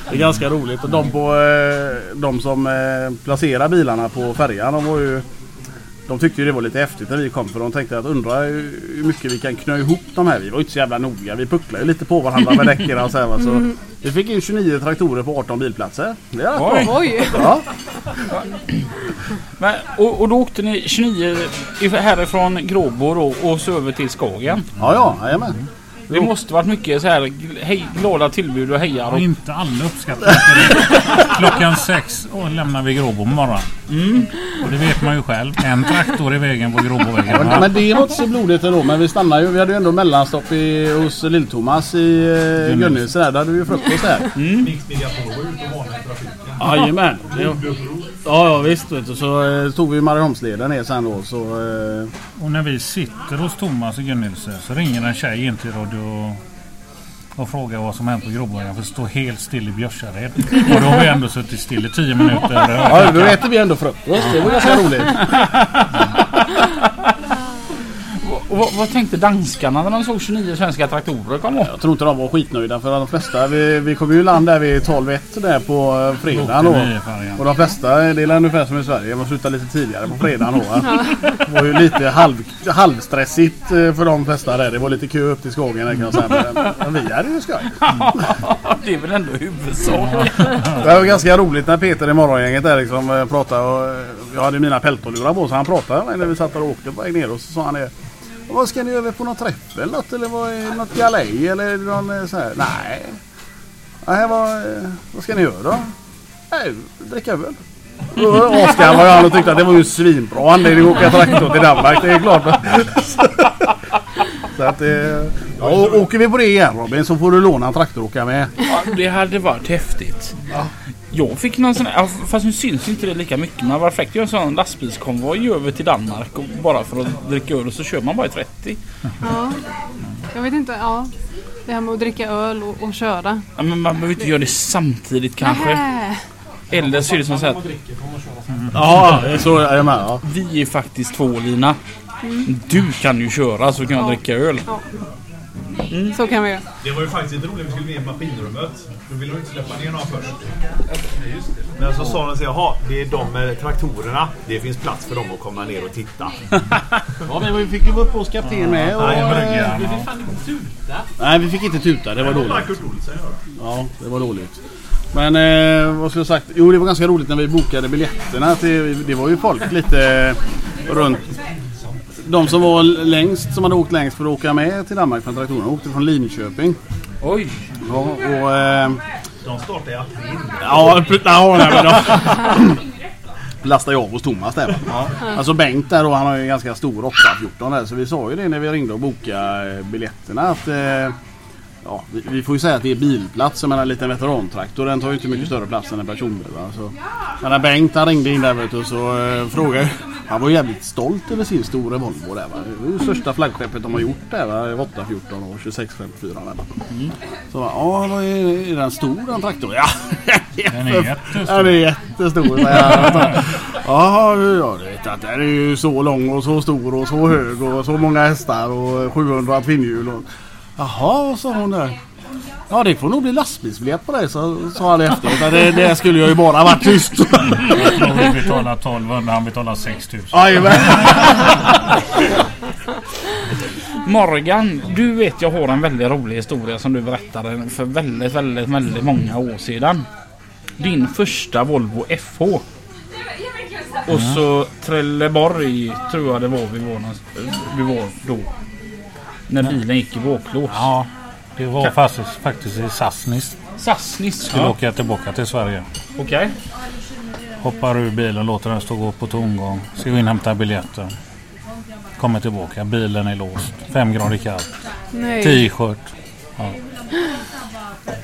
Speaker 7: det är ganska roligt. Och de, på, eh, de som eh, placerar bilarna på färjan, de var ju de tyckte ju det var lite häftigt när vi kom för de tänkte att undra hur mycket vi kan knö ihop de här. Vi var ju inte så jävla noga. Vi pucklade ju lite på varandra med däcken och så, här, va. så Vi fick in 29 traktorer på 18 bilplatser. Det är.
Speaker 2: Oj.
Speaker 1: Oj!
Speaker 7: Ja.
Speaker 2: Men, och, och då åkte ni 29 if- härifrån Gråbo då, och så över till Skagen.
Speaker 7: Ja, ja, jajamän.
Speaker 2: Det måste varit mycket så här hej, glada tillbud och hejar.
Speaker 4: Och inte alla uppskattar det. Klockan sex och lämnar vi Gråbo på morgonen. Och det vet man ju själv. En traktor i vägen på Gråbovägen.
Speaker 7: Men, men det var inte så blodigt ändå. Men vi stannade ju. Vi hade ju ändå mellanstopp i, hos Lill-Thomas i uh, Gunnelse där. Där hade vi ju frukost där. Jajamän. Det- Ja, ja visst. Vet du. Så eh, tog vi Marieholmsleden ner sen då. Så, eh,
Speaker 4: Och när vi sitter hos Thomas i Gunnelse så ringer en tjej in till radio och frågar vad som hänt på Gråbovägen. För det står helt still i Björsared. Och då har vi ändå suttit still i 10 minuter.
Speaker 7: ja, då äter vi ändå frukost. Det var ganska roligt.
Speaker 2: och, vad, vad tänkte danskarna när de såg 29 svenska traktorer komma?
Speaker 7: Jag tror inte de var skitnöjda för de flesta. Vi, vi kom ju i land där vid 12-1 där på eh, fredagen då. Och de flesta, det är ungefär som i Sverige, man slutar lite tidigare på fredagen då. Det var ju lite halv, halvstressigt eh, för de flesta där. Det var lite kö upp till Skågen där kan jag säga. Men, men vi hade ju skoj.
Speaker 2: Det är väl ändå huvudsak.
Speaker 7: Det var ganska roligt när Peter i morgongänget där liksom eh, pratade. Och, jag hade mina peltolurar på så han pratade när vi satt och åkte på väg ner och så sa han det. Vad ska ni över på någon träff eller något? Eller vad är något galej eller någon eh, så här? Nej. Nej, vad, eh, vad ska ni göra då? Nej, dricka öl. Oskar var han och tyckte att det var ju svinbra anledning att åka traktor till Danmark. Det är klart. Så att, eh, ja, åker vi på det igen Robin så får du låna en traktor och åka med.
Speaker 2: Ja, det hade varit häftigt. Jag fick någon sån här, ja, fast nu syns inte det lika mycket. Men var fräckt att göra en sån lastbilskonvoj över till Danmark och bara för att dricka öl och så kör man bara i 30.
Speaker 1: Ja. Jag vet inte, ja. Det här med att dricka öl och, och köra.
Speaker 2: Ja, men man behöver inte göra det samtidigt kanske.
Speaker 1: Nähä.
Speaker 2: Eller så är det som så här att
Speaker 7: Ja, så är jag med. Ja.
Speaker 2: vi är faktiskt två Lina. Du kan ju köra så kan jag
Speaker 1: Ja.
Speaker 2: dricka öl.
Speaker 1: Så kan vi göra.
Speaker 5: Det var ju faktiskt lite roligt. Vi skulle ner i maskinrummet. Då ville de inte släppa ner några först. Men så sa de så jaha, det är de med traktorerna. Det finns plats för dem att komma ner och titta.
Speaker 7: Ja, men vi fick ju vara uppe hos kapten med. Och,
Speaker 5: Nej, men
Speaker 7: eh, nej, vi fick inte tuta. Det var dåligt. Ja, det var dåligt. Men eh, vad skulle jag sagt? Jo, det var ganska roligt när vi bokade biljetterna. Till, det var ju folk lite runt. De som var längst, som hade åkt längst för att åka med till Danmark från traktorerna åkte från Linköping.
Speaker 2: Oj!
Speaker 7: Ja, och... Eh,
Speaker 5: De startar i april.
Speaker 7: Ja, ja nej, men då. Lastade jag av hos Thomas där. va? Alltså Bengt där då, han har ju en ganska stor 814 där. Så vi sa ju det när vi ringde och bokade biljetterna att eh, Ja, vi, vi får ju säga att det är bilplats. Jag menar en liten veterantraktor den tar ju inte mycket större plats än en personbil. Va? Så, men när Bengt han ringde in där vet du, så eh, frågade Han var jävligt stolt över sin stora Volvo där. Va? Det var ju största flaggskeppet de har gjort där. Va? 814 och 2654 där. Va? Så va, ja, vad är, är den stor den traktorn? Ja,
Speaker 4: Den är jättestor.
Speaker 7: Ja, det är jättestor. Ja, ja, du vet att den är ju så lång och så stor och så hög och så många hästar och 700 tvinnhjul. Och... Jaha, sa hon där. Ja, det får nog bli lastbilsbiljett på dig, så sa han efteråt. Det, det skulle jag ju bara varit tyst.
Speaker 4: Jag tror vi betalar 1200, han betalar 6000.
Speaker 7: Jajamän.
Speaker 2: Morgan, du vet jag har en väldigt rolig historia som du berättade för väldigt, väldigt, väldigt många år sedan. Din första Volvo FH. Och så Trelleborg tror jag det var vi var, vi var då. När bilen gick i baklås.
Speaker 4: Ja, Det var faktiskt, faktiskt i Sassnitz.
Speaker 2: Sassnitz.
Speaker 4: Skulle
Speaker 2: Ja.
Speaker 4: åka tillbaka till Sverige.
Speaker 2: Okej.
Speaker 4: Hoppar ur bilen, låter den stå och gå på tomgång. Ska gå in hämta biljetten. Kommer tillbaka, bilen är låst. Fem grader kallt. T-shirt. Ja.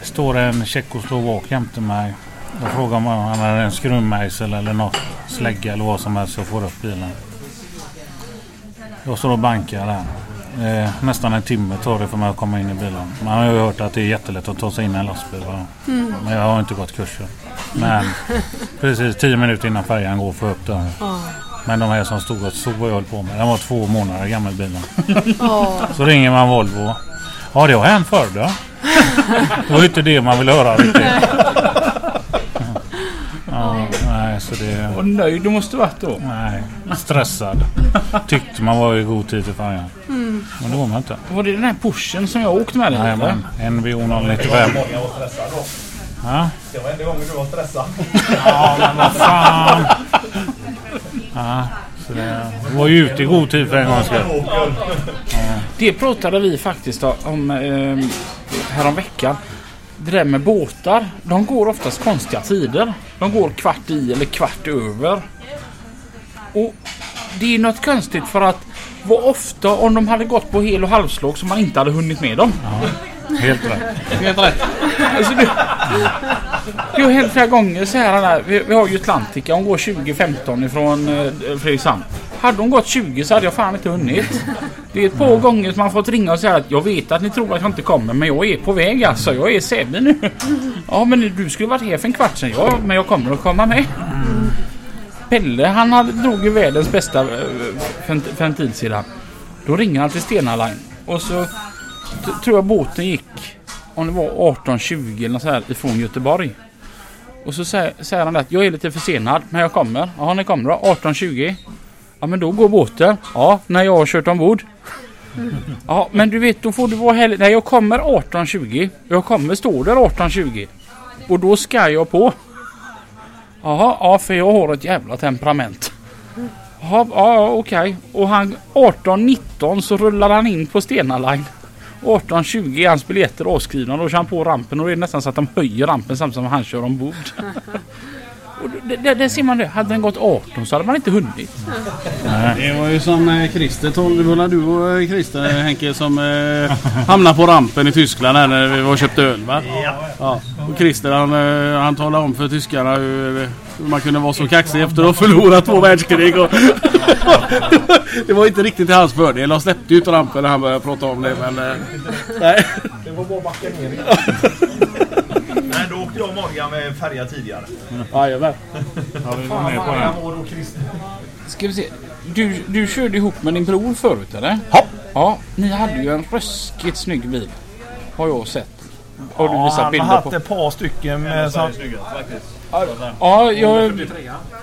Speaker 4: Står en tjeckoslovak jämte mig. Jag frågar om han hade en skruvmejsel eller något slägga eller vad som helst så jag får upp bilen. Jag står och bankar där. Eh, nästan en timme tar det för mig att komma in i bilen. Man har ju hört att det är jättelätt att ta sig in i en lastbil. Va? Men jag har inte gått kursen. Men precis tio minuter innan färjan går får jag upp den. Men de här som stod och såg vad jag höll på med. Den var två månader gammal bilen. Så ringer man Volvo. Ja det har hänt förr då. Det var ju inte det man vill höra riktigt. Ja, nej, så det...
Speaker 2: Vad nöjd du måste varit då.
Speaker 4: Nej, stressad. Tyckte man var i god tid till färjan. Men det var man inte.
Speaker 2: Var det den här pushen som jag åkte med dig?
Speaker 4: Men NVO 095. Ja,
Speaker 5: Det var enda gången du var stressad.
Speaker 4: ja men vad fan. Ja, så det var ju ute i god tid för en gångs skull.
Speaker 2: Det pratade vi faktiskt om eh, häromveckan. Det där med båtar. De går oftast konstiga tider. De går kvart i eller kvart över. Och det är något konstigt för att vad ofta om de hade gått på hel och halvslag som man inte hade hunnit med dem.
Speaker 4: Helt rätt.
Speaker 2: Helt rätt. Alltså det, det har hänt flera gånger så här. Vi, vi har ju Atlantica. Hon går 2015 ifrån eh, Fredrikshamn. Hade hon gått 20 så hade jag fan inte hunnit. Det är ett par gånger som man fått ringa och säga att jag vet att ni tror att jag inte kommer men jag är på väg alltså. Jag är i nu. Ja men du skulle varit här för en kvart sedan. Ja men jag kommer att komma med. Pelle han hade, drog ju världens bästa eh, för en, för en tid sedan. Då ringer han till Stena Line. Och så tror jag båten gick om det var 18.20 eller något så här ifrån Göteborg. Och så säger, säger han att jag är lite försenad men jag kommer. Ja ni kommer då? 18.20. Ja men då går båten. Ja när jag har kört ombord. Ja men du vet då får du vara här. Nej jag kommer 18.20. Jag kommer stå där 18.20. Och då ska jag på. Jaha, ja för jag har ett jävla temperament. Jaha, ja ja, okej. Och han 18.19 så rullar han in på Stena Line. 18.20 är hans biljetter avskrivna. Då kör han på rampen och det är nästan så att de höjer rampen samtidigt som han kör ombord. och det, ser man det. Hade den gått 18 så hade man inte hunnit.
Speaker 7: Det var ju som eh, Christer, tol- det var när du och eh, Christer Henke som eh, hamnade på rampen i Tyskland här när vi var och köpte öl va? Ja. Och Christer han, eh, han talade om för tyskarna hur, hur man kunde vara så kaxig efter att ha förlorat två världskrig. Och det var inte riktigt till hans fördel. De släppte ut rampen när han började prata om det men... eh, Nej.
Speaker 5: Det var bara backa ner Nej, då åkte jag och Morgan med färja tidigare.
Speaker 7: Jajamän.
Speaker 4: Ja, vi var med på den.
Speaker 2: Ska vi se. Du, du körde ihop med din bror förut eller?
Speaker 5: Ja.
Speaker 2: Ja, ni hade ju en ruskigt snygg bil. Har jag sett. Har du
Speaker 5: Ja,
Speaker 2: visat
Speaker 5: han har
Speaker 2: bilder
Speaker 5: haft
Speaker 2: på?
Speaker 5: ett par stycken med... Som,
Speaker 2: Ja, jag,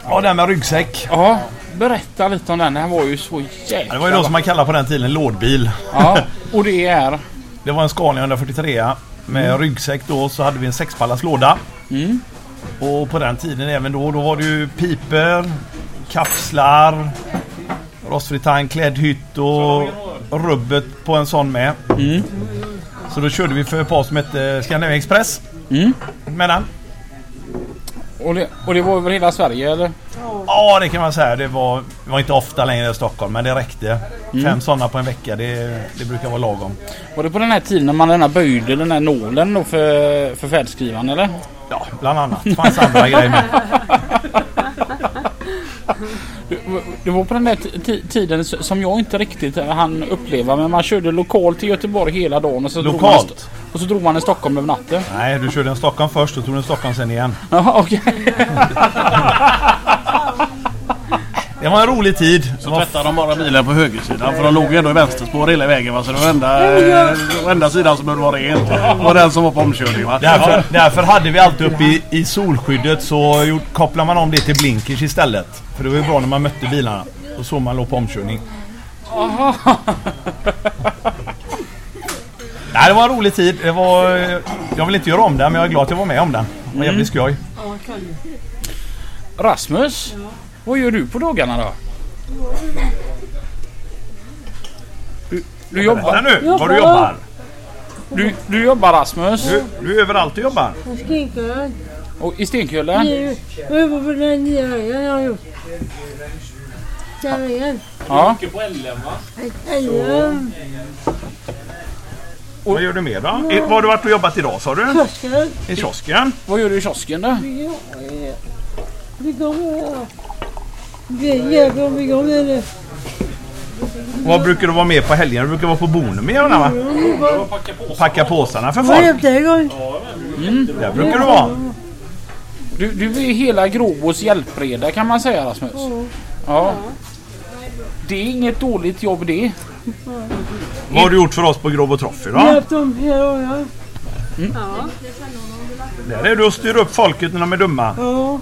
Speaker 5: ja, den med ryggsäck.
Speaker 2: ja, berätta lite om den. Den var ju så jäkla
Speaker 5: Ja, det var ju de som man kallade på den tiden lådbil.
Speaker 2: Ja, och det är...
Speaker 5: Det var en Scania 143 med ryggsäck då så hade vi en sexpallars låda.
Speaker 2: Mm.
Speaker 5: Och på den tiden även då, då var det ju piper, kapslar, rostfri tank, klädd hytt och rubbet på en sån med.
Speaker 2: Mm.
Speaker 5: Så då körde vi för ett par som hette Scandinavian Express.
Speaker 2: Mm.
Speaker 5: Med den.
Speaker 2: Och det, och det var över hela Sverige eller?
Speaker 5: Ja det kan man säga. Det var, det var inte ofta längre i Stockholm men det räckte.
Speaker 2: Mm.
Speaker 5: Fem sådana på en vecka det, det brukar vara lagom.
Speaker 2: Var det på den här tiden när man den här böjde den här nålen då för, för färdskrivaren eller?
Speaker 5: Ja, bland annat. Det fanns andra grejer med.
Speaker 2: Det, var på den där ti- ti- tiden som jag inte riktigt hann uppleva men man körde lokalt till Göteborg hela dagen och så, drog man,
Speaker 5: Lokalt?
Speaker 2: och så drog man i Stockholm över natten.
Speaker 5: Nej, du körde en Stockholm först och tog en Stockholm sen igen.
Speaker 2: Jaha okej.
Speaker 5: Det var en rolig tid.
Speaker 7: Så tvättade de bara bilen på högersidan för de låg ju ändå i vänsterspår hela vägen va? Så det var enda, eh, var enda sidan som behövde vara. Det var den som var på omkörning va?
Speaker 5: Därför, därför hade vi alltid uppe i, i solskyddet så gjort, kopplade man om det till blinkers istället. För det var ju bra när man mötte bilarna. Då såg man låg på omkörning. Nej, det var en rolig tid. Det var, jag vill inte göra om den men jag är glad att jag var med om den. Det var jävligt skoj.
Speaker 2: Rasmus, vad gör du på dagarna då? Du, du jobbar?
Speaker 5: nu vad du jobbar.
Speaker 2: Du, du jobbar Rasmus
Speaker 5: Du, du är överallt och jobbar.
Speaker 9: Skinkön.
Speaker 2: och i Stenkullen.
Speaker 9: Jag jobbar på den nya vägen jag har gjort. Den vägen.
Speaker 2: Ja.
Speaker 9: Älgen.
Speaker 5: Vad gör du mer då? Var har du varit och jobbat idag sa du?
Speaker 9: Kiosken.
Speaker 5: I kiosken?
Speaker 2: Vad gör du i kiosken då?
Speaker 9: Vi kommer. Vi hjälper om vi kommer nu.
Speaker 5: Vad brukar du vara med på helgen? Du brukar vara på Bonum med va? Packa påsarna för
Speaker 9: Vad
Speaker 5: folk.
Speaker 9: hjälpte en gång?
Speaker 5: Där brukar du vara.
Speaker 2: Du, du är hela Gråbos hjälpreda kan man säga Rasmus. Ja. Det är inget dåligt jobb det.
Speaker 5: Vad har du gjort för oss på Grobo Trophy då?
Speaker 9: Hjälpt dem hela dagen.
Speaker 5: Där är du och styr upp folket när de är dumma.
Speaker 9: Ja.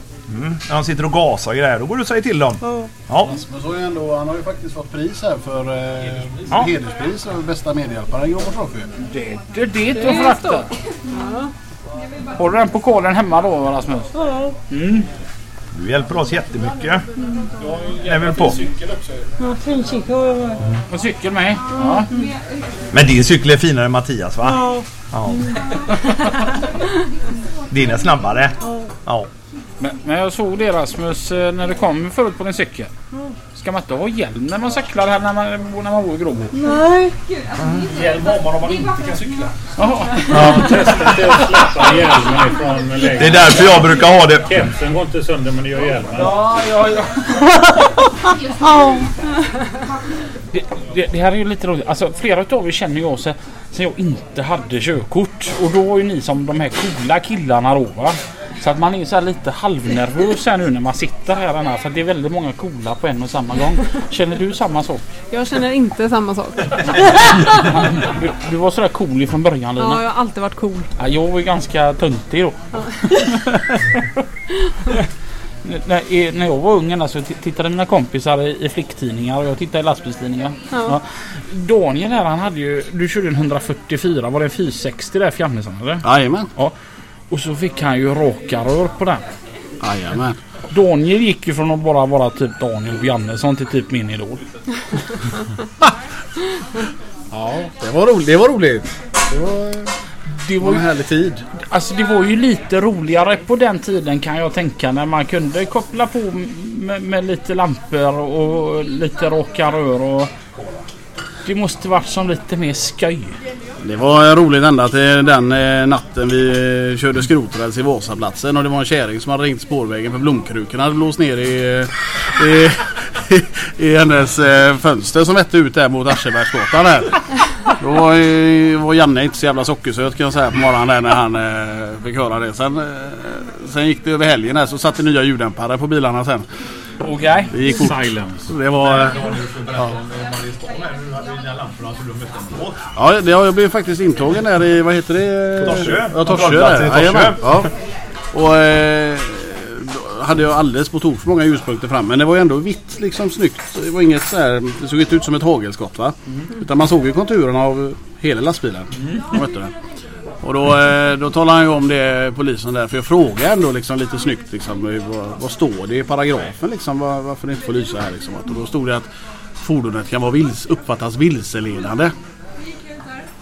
Speaker 5: När de sitter och gasar grejer. Då går du och säger till dem.
Speaker 9: Ja.
Speaker 5: Ja.
Speaker 7: Men så är ändå, han har ju faktiskt fått pris här för eh,
Speaker 5: Ja.
Speaker 7: hederspris för bästa medhjälpare i Grobo Trophy.
Speaker 2: Det, det, det är inte att förakta. Har du den pokalen hemma då Rasmus?
Speaker 9: Ja.
Speaker 5: Du hjälper oss jättemycket. Det är väl på.
Speaker 9: Ja, Finchick har jag med.
Speaker 2: Och cykel med? Ja.
Speaker 5: Men din cykel är finare än Mattias va?
Speaker 9: Ja.
Speaker 5: Ja. Din är snabbare. Ja.
Speaker 2: Men, men jag såg det Rasmus eh, när du kom förut på din cykel. Mm. Ska man inte ha hjälm när man cyklar här när man, när man bor i Gråbo?
Speaker 9: Nej.
Speaker 6: Hjälm har man om man inte kan cykla.
Speaker 2: Jaha.
Speaker 4: Testet är att släppa hjälmen ifrån lägenheten.
Speaker 5: Det är därför jag brukar ha det.
Speaker 4: Kepsen går inte sönder men det gör hjälmen.
Speaker 2: Ja, ja, ja. Det, det, det här är ju lite roligt. Alltså flera utav er känner jag sen, sen jag inte hade körkort. Och då var ju ni som de här coola killarna då va. Så att man är så här lite halvnervös här nu när man sitter här. Här för att det är väldigt många coola på en och samma gång. Känner du samma sak?
Speaker 1: Jag känner inte samma sak.
Speaker 2: Du, du var sådär cool från början Lina.
Speaker 1: Ja, jag har alltid varit cool.
Speaker 2: Ja, jag var ju ganska töntig då. N- när, i- när jag var ung alltså, tittade mina kompisar i, i flicktidningar och jag tittade i lastbilstidningar. Ja. Daniel här han hade ju, du körde en 144, var det en 460 där fjärrnäsan eller?
Speaker 7: Jajamän.
Speaker 2: Ja. Och så fick han ju raka rör på den.
Speaker 7: Jajamän.
Speaker 2: Daniel gick ju från att bara vara typ Daniel Bjarnesson till typ min idol.
Speaker 7: Ja, det var roligt. Det var roligt. Det var,
Speaker 2: Det var
Speaker 7: en härlig tid.
Speaker 2: Alltså det var ju lite roligare på den tiden kan jag tänka när man kunde koppla på med, med lite lampor och lite raka rör och det måste varit som lite mer skoj.
Speaker 7: Det var roligt ända till den eh, natten vi eh, körde skroträls i Vasaplatsen och det var en kärring som hade ringt spårvägen för blomkrukorna hade blåst ner i, eh, i, i, i hennes fönster som vette ut där mot Aschebergsgatan där. Då var, var Janne inte så jävla sockersöt kan jag säga på morgonen där när han eh, fick höra det. Sen, sen gick det över helgen där så satte nya ljuddämpare på bilarna sen.
Speaker 2: Okej.
Speaker 7: Det gick fort.
Speaker 4: Silence.
Speaker 7: Det var... eh, Ja, det har jag blivit faktiskt intagen där i, vad heter det?
Speaker 5: Torsö.
Speaker 7: Ja, Torsö där. Jajamän. Ja. Och eh, då hade jag alldeles på tok för många ljuspunkter fram. Men det var ju ändå vitt liksom snyggt. Det var inget så här, det såg inte ut som ett hagelskott va. Utan man såg ju konturerna av hela lastbilen. Mm. Vet du det. Och då, eh, då talade han ju om det polisen där. För jag frågade ändå liksom lite snyggt liksom, eh, vad, vad står det i paragrafen liksom. Var, varför det inte får lysa här liksom. Och då stod det att fordonet kan vara vils, uppfattas vilseledande.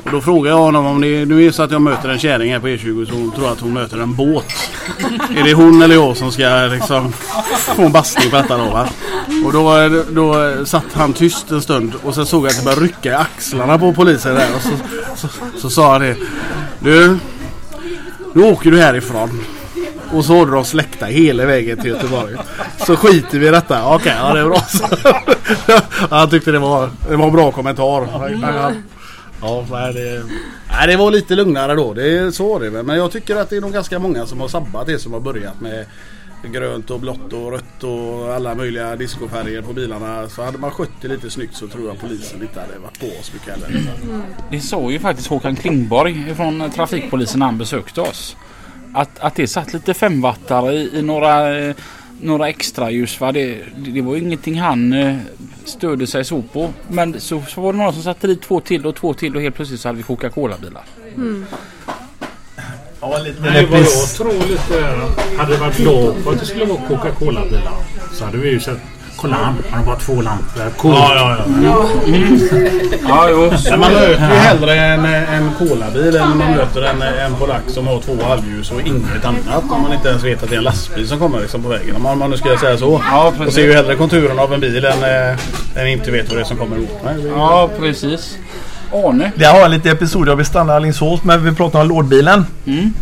Speaker 7: Och då frågar jag honom om det nu är så att jag möter en kärring här på E20 så hon tror att hon möter en båt. är det hon eller jag som ska liksom få en bastning på detta då va? Och då, eh, då satt han tyst en stund och sen såg jag att det började rycka i axlarna på polisen där. Och så, så, så sa han det. Du, nu åker du härifrån. Och så har du släkta släckta hela vägen till Göteborg. Så skiter vi i detta. Okej, ja det är bra. Han tyckte det var, det var en bra kommentar. Ja, nej, det, nej, det var lite lugnare då. Det, så var det väl. Men jag tycker att det är nog ganska många som har sabbat det som har börjat med grönt och blått och rött och alla möjliga discofärger på bilarna. Så hade man skött det lite snyggt så tror jag polisen inte hade varit på oss mycket heller.
Speaker 2: Det sa ju faktiskt Håkan Klingborg från trafikpolisen när han besökte oss. Att, att det satt lite femwattare i, i några, eh, några extra ljus. Va? Det, det, var ju ingenting han eh, stödde sig så på. Men så, så var det några som satte dit två till och två till och helt plötsligt så hade vi Coca-Cola-bilar.
Speaker 5: Ja, lite
Speaker 4: Nej, vad jag tror lite att hade det varit lag på att det skulle vara Coca-Cola-bilar så hade vi ju sett Kolla han. Han har bara två lampor. Coolt.
Speaker 7: Ja, ja, ja.
Speaker 2: Ja, jo.
Speaker 7: Men man möter ju hellre en, en colabil än man möter en, en polack som har två halvljus och inget annat. Om man inte ens vet att det är en lastbil som kommer liksom på vägen. Om man, nu ska säga så.
Speaker 2: Ja,
Speaker 7: och
Speaker 2: precis.
Speaker 7: ser ju hellre konturen av en bil än, än inte vet vad det är som kommer emot mig.
Speaker 2: Ja, precis. Arne.
Speaker 5: Det har jag lite episod. Jag vill stanna i Alingsås men vi pratade om lådbilen.
Speaker 2: Mm.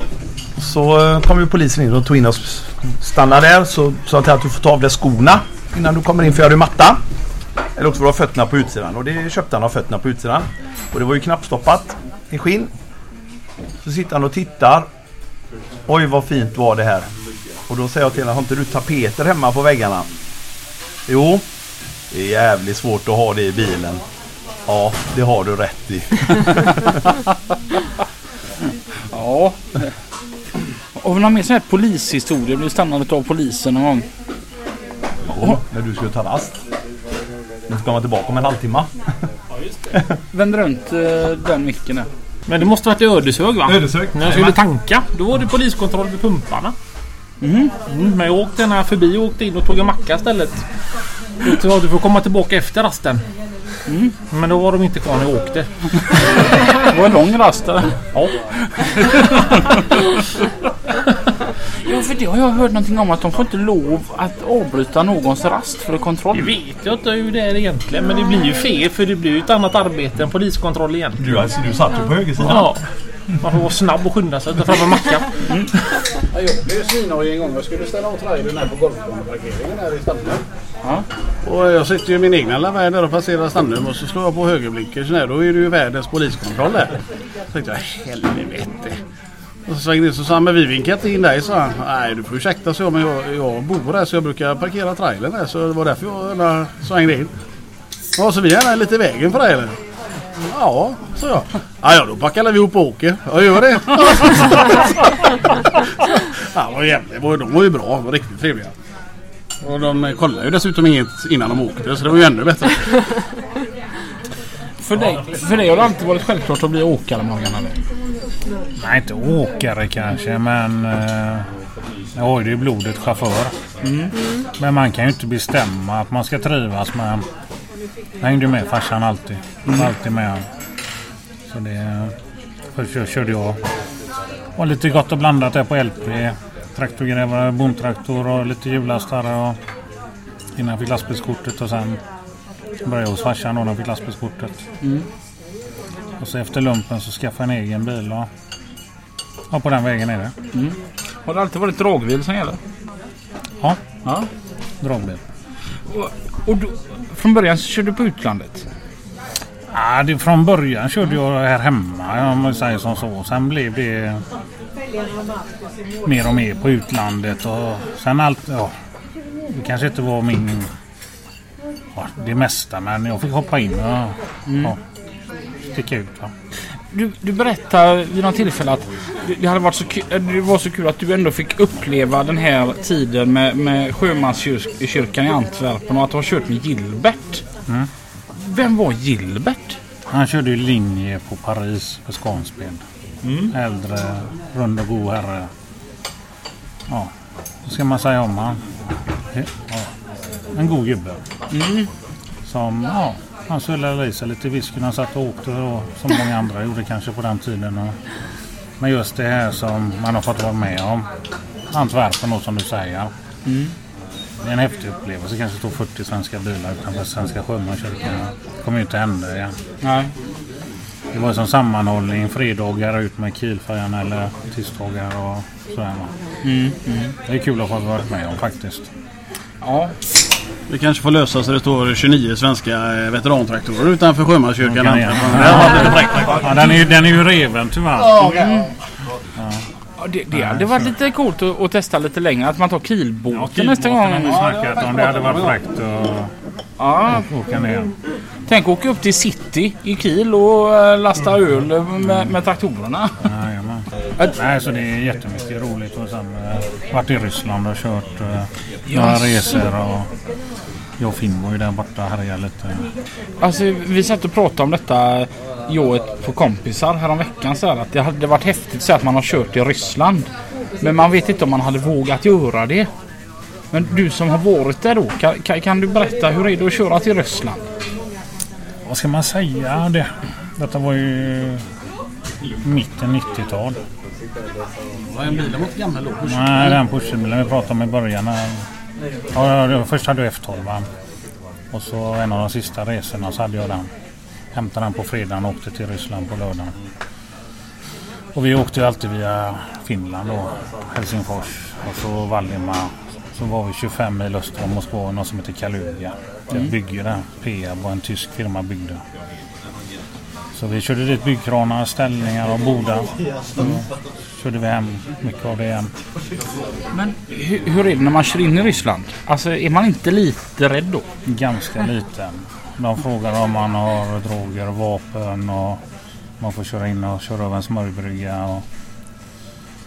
Speaker 5: Så eh, kom ju polisen in och tog in oss. Stanna där så sa till att du får ta av dig skorna innan du kommer in för jag har ju matta. Eller också får du ha fötterna på utsidan. Och det köpte han av fötterna på utsidan. Och det var ju knappstoppat i skinn. Så sitter han och tittar. Oj vad fint var det här. Och då säger jag till honom, har inte du tapeter hemma på väggarna? Jo, det är jävligt svårt att ha det i bilen. Ja, det har du rätt i.
Speaker 2: Ja. Har vi någon mer sån här polishistoria? Blir stannad av polisen någon gång?
Speaker 5: Ja, när du ska ta rast. Nu ska man tillbaka om en halvtimme.
Speaker 2: Vänd runt eh, den micken där.
Speaker 6: Men det måste varit i Ödeshög va?
Speaker 5: Ödeshög.
Speaker 6: När jag skulle tanka. Då var det poliskontroll vid pumparna. Mm, men jag åkte när förbi och åkte in och tog en macka istället. Du får komma tillbaka efter rasten. Mm. Men då var de inte kvar när jag åkte.
Speaker 2: Det var en lång rast där.
Speaker 6: Ja.
Speaker 2: Ja, för det har jag hört någonting om att de får inte lov att avbryta någons rast för
Speaker 6: Det
Speaker 2: kontroll.
Speaker 6: vet jag inte hur det är egentligen. Men det blir ju fel för det blir ju ett annat arbete än poliskontroll igen.
Speaker 5: Du, alltså, du satt ju på högersidan.
Speaker 6: Ja. Man får vara snabb och skynda sig att ta fram en macka.
Speaker 7: Jag blev svinhoj en gång. Jag skulle ställa av trailern här på golfbaneparkeringen här i Stannum.
Speaker 2: Ja.
Speaker 7: Och jag sitter ju i min egna värld där och passerar Stannum och så slår jag på högerblinkers. Då är det ju världens poliskontroll där. Så tänkte jag helvete. Och så svängde in så sa han, men vi vinkar inte in dig sa han. Nej du får ursäkta så jag, men jag, jag bor här så jag brukar parkera trailern här så det var därför jag svängde in. Ja så vi är lite i vägen för dig eller? Ja, så jag. Ja, ja då packar vi ihop och åker. Jag gör det. ja, vad jävligt. De var ju bra. De var riktigt trevliga. Och de kollade ju dessutom inget innan de åkte så det var ju ännu bättre.
Speaker 2: För dig, för dig har det alltid varit självklart att bli åkare Morgan eller?
Speaker 4: Nej, inte åkare kanske, men... Eh, jag har ju det i blodet chaufför. Men man kan ju inte bestämma att man ska trivas med... Jag hängde med farsan alltid. Var alltid med han. Så det... Först kör- körde jag. Och lite gott och blandat där på LP. Traktorgrävare, bondtraktor och lite hjullastare. Och innan jag fick lastbilskortet och sen började jag hos farsan då när jag fick lastbilskortet. Och så efter lumpen så skaffade jag en egen bil och, och på den vägen är det.
Speaker 2: Har det alltid varit dragbil som gäller?
Speaker 4: Ja,
Speaker 2: Ja.
Speaker 4: dragbil.
Speaker 2: Och, och du, från början så körde du på utlandet?
Speaker 4: Ja, det, från början körde jag här hemma om man säger som så. Sen blev det mer och mer på utlandet och sen allt, ja. Det kanske inte var min, ja, det mesta men jag fick hoppa in och ja, sticka ut. Va?
Speaker 2: Du, du berättade vid något tillfälle att det, hade varit så kul, det var så kul att du ändå fick uppleva den här tiden med, med sjömanskyrkan i Antwerpen och att du har kört med Gilbert.
Speaker 4: Mm.
Speaker 2: Vem var Gilbert?
Speaker 4: Han körde ju linje på Paris för Scanspel. Äldre, rund och god herre. Ja, vad ska man säga om han? Ja, en god gubbe. Som, ja, han svullade i sig lite whisky när han satt och åkte och, som många andra gjorde kanske på den tiden. Men just det här som man har fått vara med om. Antwerpen då som du säger. Det är en häftig upplevelse. kanske står 40 svenska bilar utanför Svenska Sjömanskyrkan. Det kommer ju inte hända igen.
Speaker 2: Nej.
Speaker 4: Det var som sammanhållning fredagar ut med Kielfärjan eller tisdagar och sådär. va.
Speaker 2: Mm,
Speaker 4: Det är kul att få vara med om faktiskt.
Speaker 2: Ja.
Speaker 7: Vi kanske får lösa så det står 29 svenska eh, veterantraktorer utanför Sjömanskyrkan. Fräckt.
Speaker 4: Ja, den, är, ju- den är ju reven tyvärr.
Speaker 2: Ja, Det, det hade varit lite coolt att, att testa lite längre. Att man tar
Speaker 4: Ja,
Speaker 2: Kielbåten nästa gång.
Speaker 4: vi snackat om. Det hade varit fräckt att
Speaker 2: Ja,
Speaker 4: åka ner.
Speaker 2: tänk åka upp till city i Kiel och eh, lasta öl med, med traktorerna.
Speaker 4: Jajamän. Nej, så det är jättemycket roligt. Och sen eh, varit i Ryssland och kört eh, några
Speaker 2: Jaså.
Speaker 4: resor. Och jag och Finn var ju där borta och härjade lite.
Speaker 2: Alltså vi satt och pratade om detta jag och ett par kompisar häromveckan så här, att det hade varit häftigt så att man har kört i Ryssland. Men man vet inte om man hade vågat göra det. Men du som har varit där då, kan, kan, kan du berätta hur är det att köra till Ryssland?
Speaker 4: Vad ska man säga? Det, detta var ju mitten 90-tal.
Speaker 7: Var en bilen var inte gammal då?
Speaker 4: Nej, den pusherbilen vi pratade om i början. eh, Ja, först hade jag F12. va. Och så en av de sista resorna så hade jag den. Hämtade den på fredagen och åkte till Ryssland på lördagen. Och vi åkte ju alltid via Finland då. Helsingfors och så Valdemar. Så var vi 25 mil öster om Moskva något som heter Kaluga. Det är ett bygge där. Peab var en tysk firma byggde. Så vi körde dit byggkranar, ställningar och bordar. Så körde vi hem mycket av det igen.
Speaker 2: Men hur, hur är det när man kör in i Ryssland? Alltså är man inte lite rädd då?
Speaker 4: Ganska liten. De frågar om man har droger och vapen och man får köra in och köra över en smörjbrygga. Och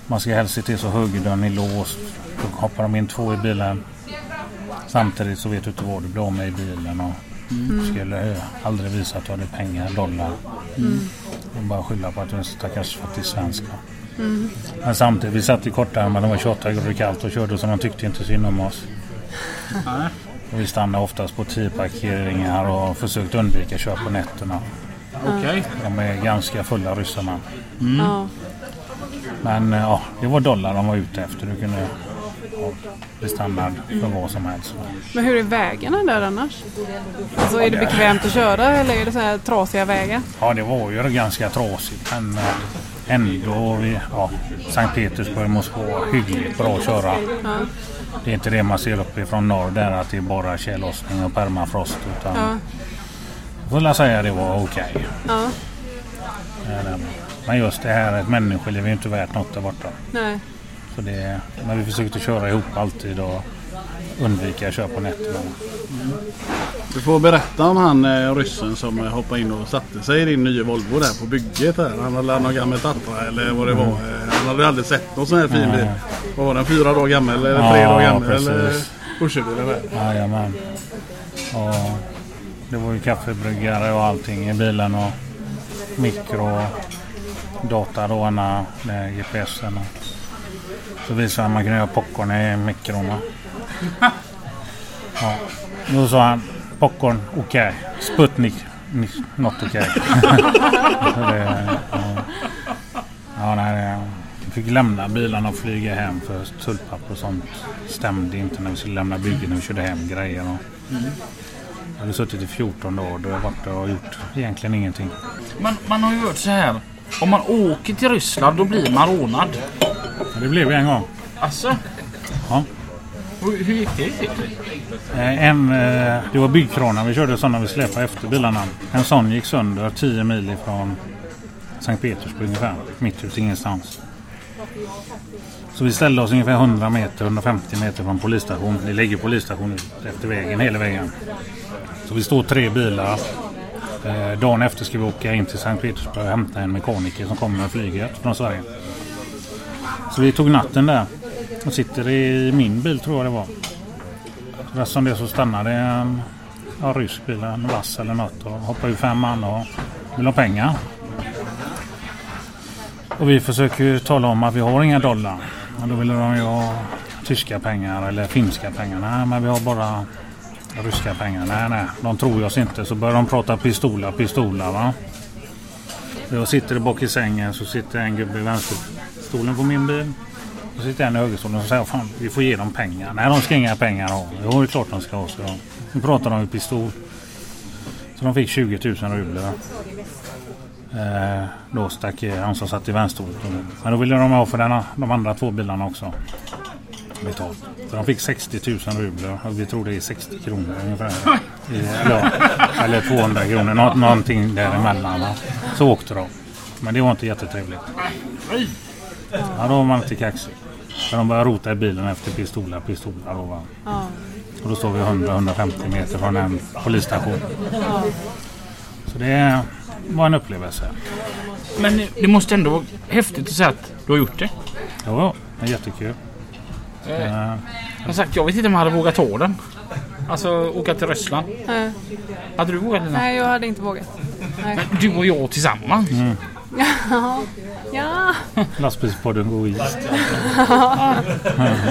Speaker 4: man ska helst se till så högerdörren är låst. Då hoppar de in två i bilen. Samtidigt så vet du inte vad du blir av med i bilen. Och
Speaker 1: Mm.
Speaker 4: skulle aldrig visa att du hade pengar, dollar. Och bara skylla på att du är en stackars fattig svensk.
Speaker 1: Mm.
Speaker 4: Men samtidigt, vi satt i kortärmar, det var 28 grader kallt och körde så de tyckte inte synd om oss. Och vi stannade oftast på 10 parkeringar och försökte undvika köp på nätterna.
Speaker 2: Okej.
Speaker 4: De är ganska fulla ryssarna.
Speaker 1: Ja.
Speaker 4: Men eh, ja, det var dollar de var ute efter. Du kunde ja, bli standard för vad som helst.
Speaker 1: Men hur är vägarna där annars? Alltså är det bekvämt att köra eller är det så här trasiga vägar?
Speaker 4: Ja, det var ju ganska trasigt. Men eh, ändå, vi, ja, Sankt Petersburg, Moskva, hyggligt bra att köra.
Speaker 1: Ja.
Speaker 4: Det är inte det man ser uppifrån norr där att det är bara tjällossning och permafrost. Utan
Speaker 1: Ja.
Speaker 4: jag får väl säga det var okej.
Speaker 1: Ja.
Speaker 4: Eh, Men just det här, ett människoliv är inte värt något där borta.
Speaker 1: Nej.
Speaker 4: Så det, men vi försökte köra ihop alltid och undvika köp på nätterna.
Speaker 7: Du får berätta om han eh, ryssen som eh, hoppade in och satte sig i din nya Volvo där på bygget här. Han hade någon gammal Tatra eller vad det var. Eh, Han hade aldrig sett någon sån här fin bil. Vad var den? Fyra dagar gammal eller
Speaker 4: Ja,
Speaker 7: tre dagar gammal?
Speaker 4: precis.
Speaker 7: Eller pusherbilen där.
Speaker 4: Jajamän. Och det var ju kaffebryggare och allting i bilen och mikro data med GPSen. och- Så visade han att man kunde göra popcorn i mikron. Ja. Då sa han popcorn okej. Sputnik ni- not okej. Det, ja. Ja, nej, vi fick lämna bilarna och flyga hem för tullpapper och sånt stämde inte när vi skulle lämna bygget när vi körde hem grejer. Och jag hade suttit i 14 dagar då jag varit där och gjort egentligen ingenting.
Speaker 2: Man, man har ju hört så här. Om man åker till Ryssland då blir man rånad.
Speaker 4: Men det blev vi en gång.
Speaker 2: Alltså?
Speaker 4: Ja.
Speaker 2: Hur, gick det
Speaker 4: eh, En, eh, det var byggkranar. Vi körde sådana vi släpade efter bilarna. En sån gick sönder 10 mil ifrån Sankt Petersburg ungefär. Mitt ute ingenstans. Så vi ställde oss ungefär 100 meter, 150 meter från polisstation. Det ligger polisstation efter vägen, hela vägen. Så vi står tre bilar. Eh, dagen efter ska vi åka in till Sankt Petersburg och hämta en mekaniker som kommer med flyget från Sverige. Så vi tog natten där. Och sitter i min bil tror jag det var. Så som det så stannade en ja, rysk bil, en vass eller något och hoppade ur fem man och vill ha pengar. Och vi försöker ju tala om att vi har inga dollar. Och då ville de ju ha tyska pengar eller finska pengar. Nej, men vi har bara ryska pengar. Nej, nej, de tror oss inte. Så börjar de prata pistola, pistola va. Jag sitter bak i sängen så sitter en gubbe i vänsterstolen på min bil. Då sitter en i högerstolen och säger fan vi får ge dem pengar. Nej de ska inga pengar ha. Jo det är klart de ska ha. Så nu pratar de ju pistol. Så de fick 20 000 rubler. Eh, då stack eh, han som satt i vänsterstolen. Men då ville de ha för denna, de andra två bilarna också. Betalt. Så de fick 60 000 rubler. Och vi tror det är 60 kronor ungefär. Eh, I, eller, eller 200 kronor. Nå, någonting däremellan. Va? Så åkte de. Men det var inte jättetrevligt. Ja, då var man inte kaxig. Så de började rota i bilen efter pistoler, pistoler. Då, va?
Speaker 1: Ja.
Speaker 4: Och då står vi 100-150 meter från en polisstation.
Speaker 1: Ja.
Speaker 4: Så det var en upplevelse.
Speaker 2: Men det måste ändå vara häftigt att säga att du har gjort det.
Speaker 4: Jo, det är jättekul. Eh,
Speaker 2: Jag, sagt, jag vet inte om jag hade vågat ta den. Alltså åka till Ryssland.
Speaker 1: Nej.
Speaker 2: Hade du vågat Lina?
Speaker 1: Nej, jag hade inte vågat. Nej.
Speaker 2: Men du och jag tillsammans.
Speaker 4: Mm.
Speaker 1: Ja. ja.
Speaker 4: Lastbilspodden går i.
Speaker 2: Det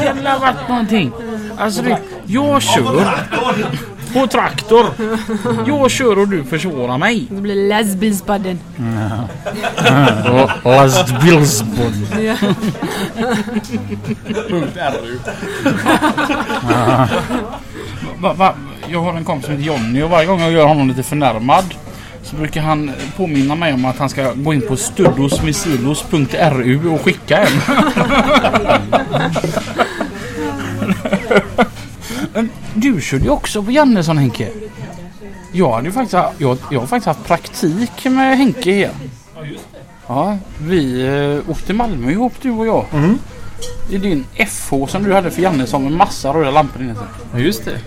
Speaker 2: hade varit någonting. Alltså det, jag kör på traktor. Jag kör och du försvårar mig.
Speaker 1: Det blir lastbilspodden.
Speaker 2: Lastbilsbod.
Speaker 1: Ja.
Speaker 7: Punkt RU.
Speaker 2: Jag har en kompis som heter Jonny och varje gång jag gör honom lite förnärmad så brukar han påminna mig om att han ska gå in på studosmissilos.ru och skicka en. Du körde ju också på Jannesson Henke. Jag, hade faktiskt, jag, jag har faktiskt haft praktik med Henke här. Ja, vi eh, åkte Malmö ihop du och jag. I din FH som du hade för Jannesson med massa röda lampor inne.
Speaker 6: Ja, just det.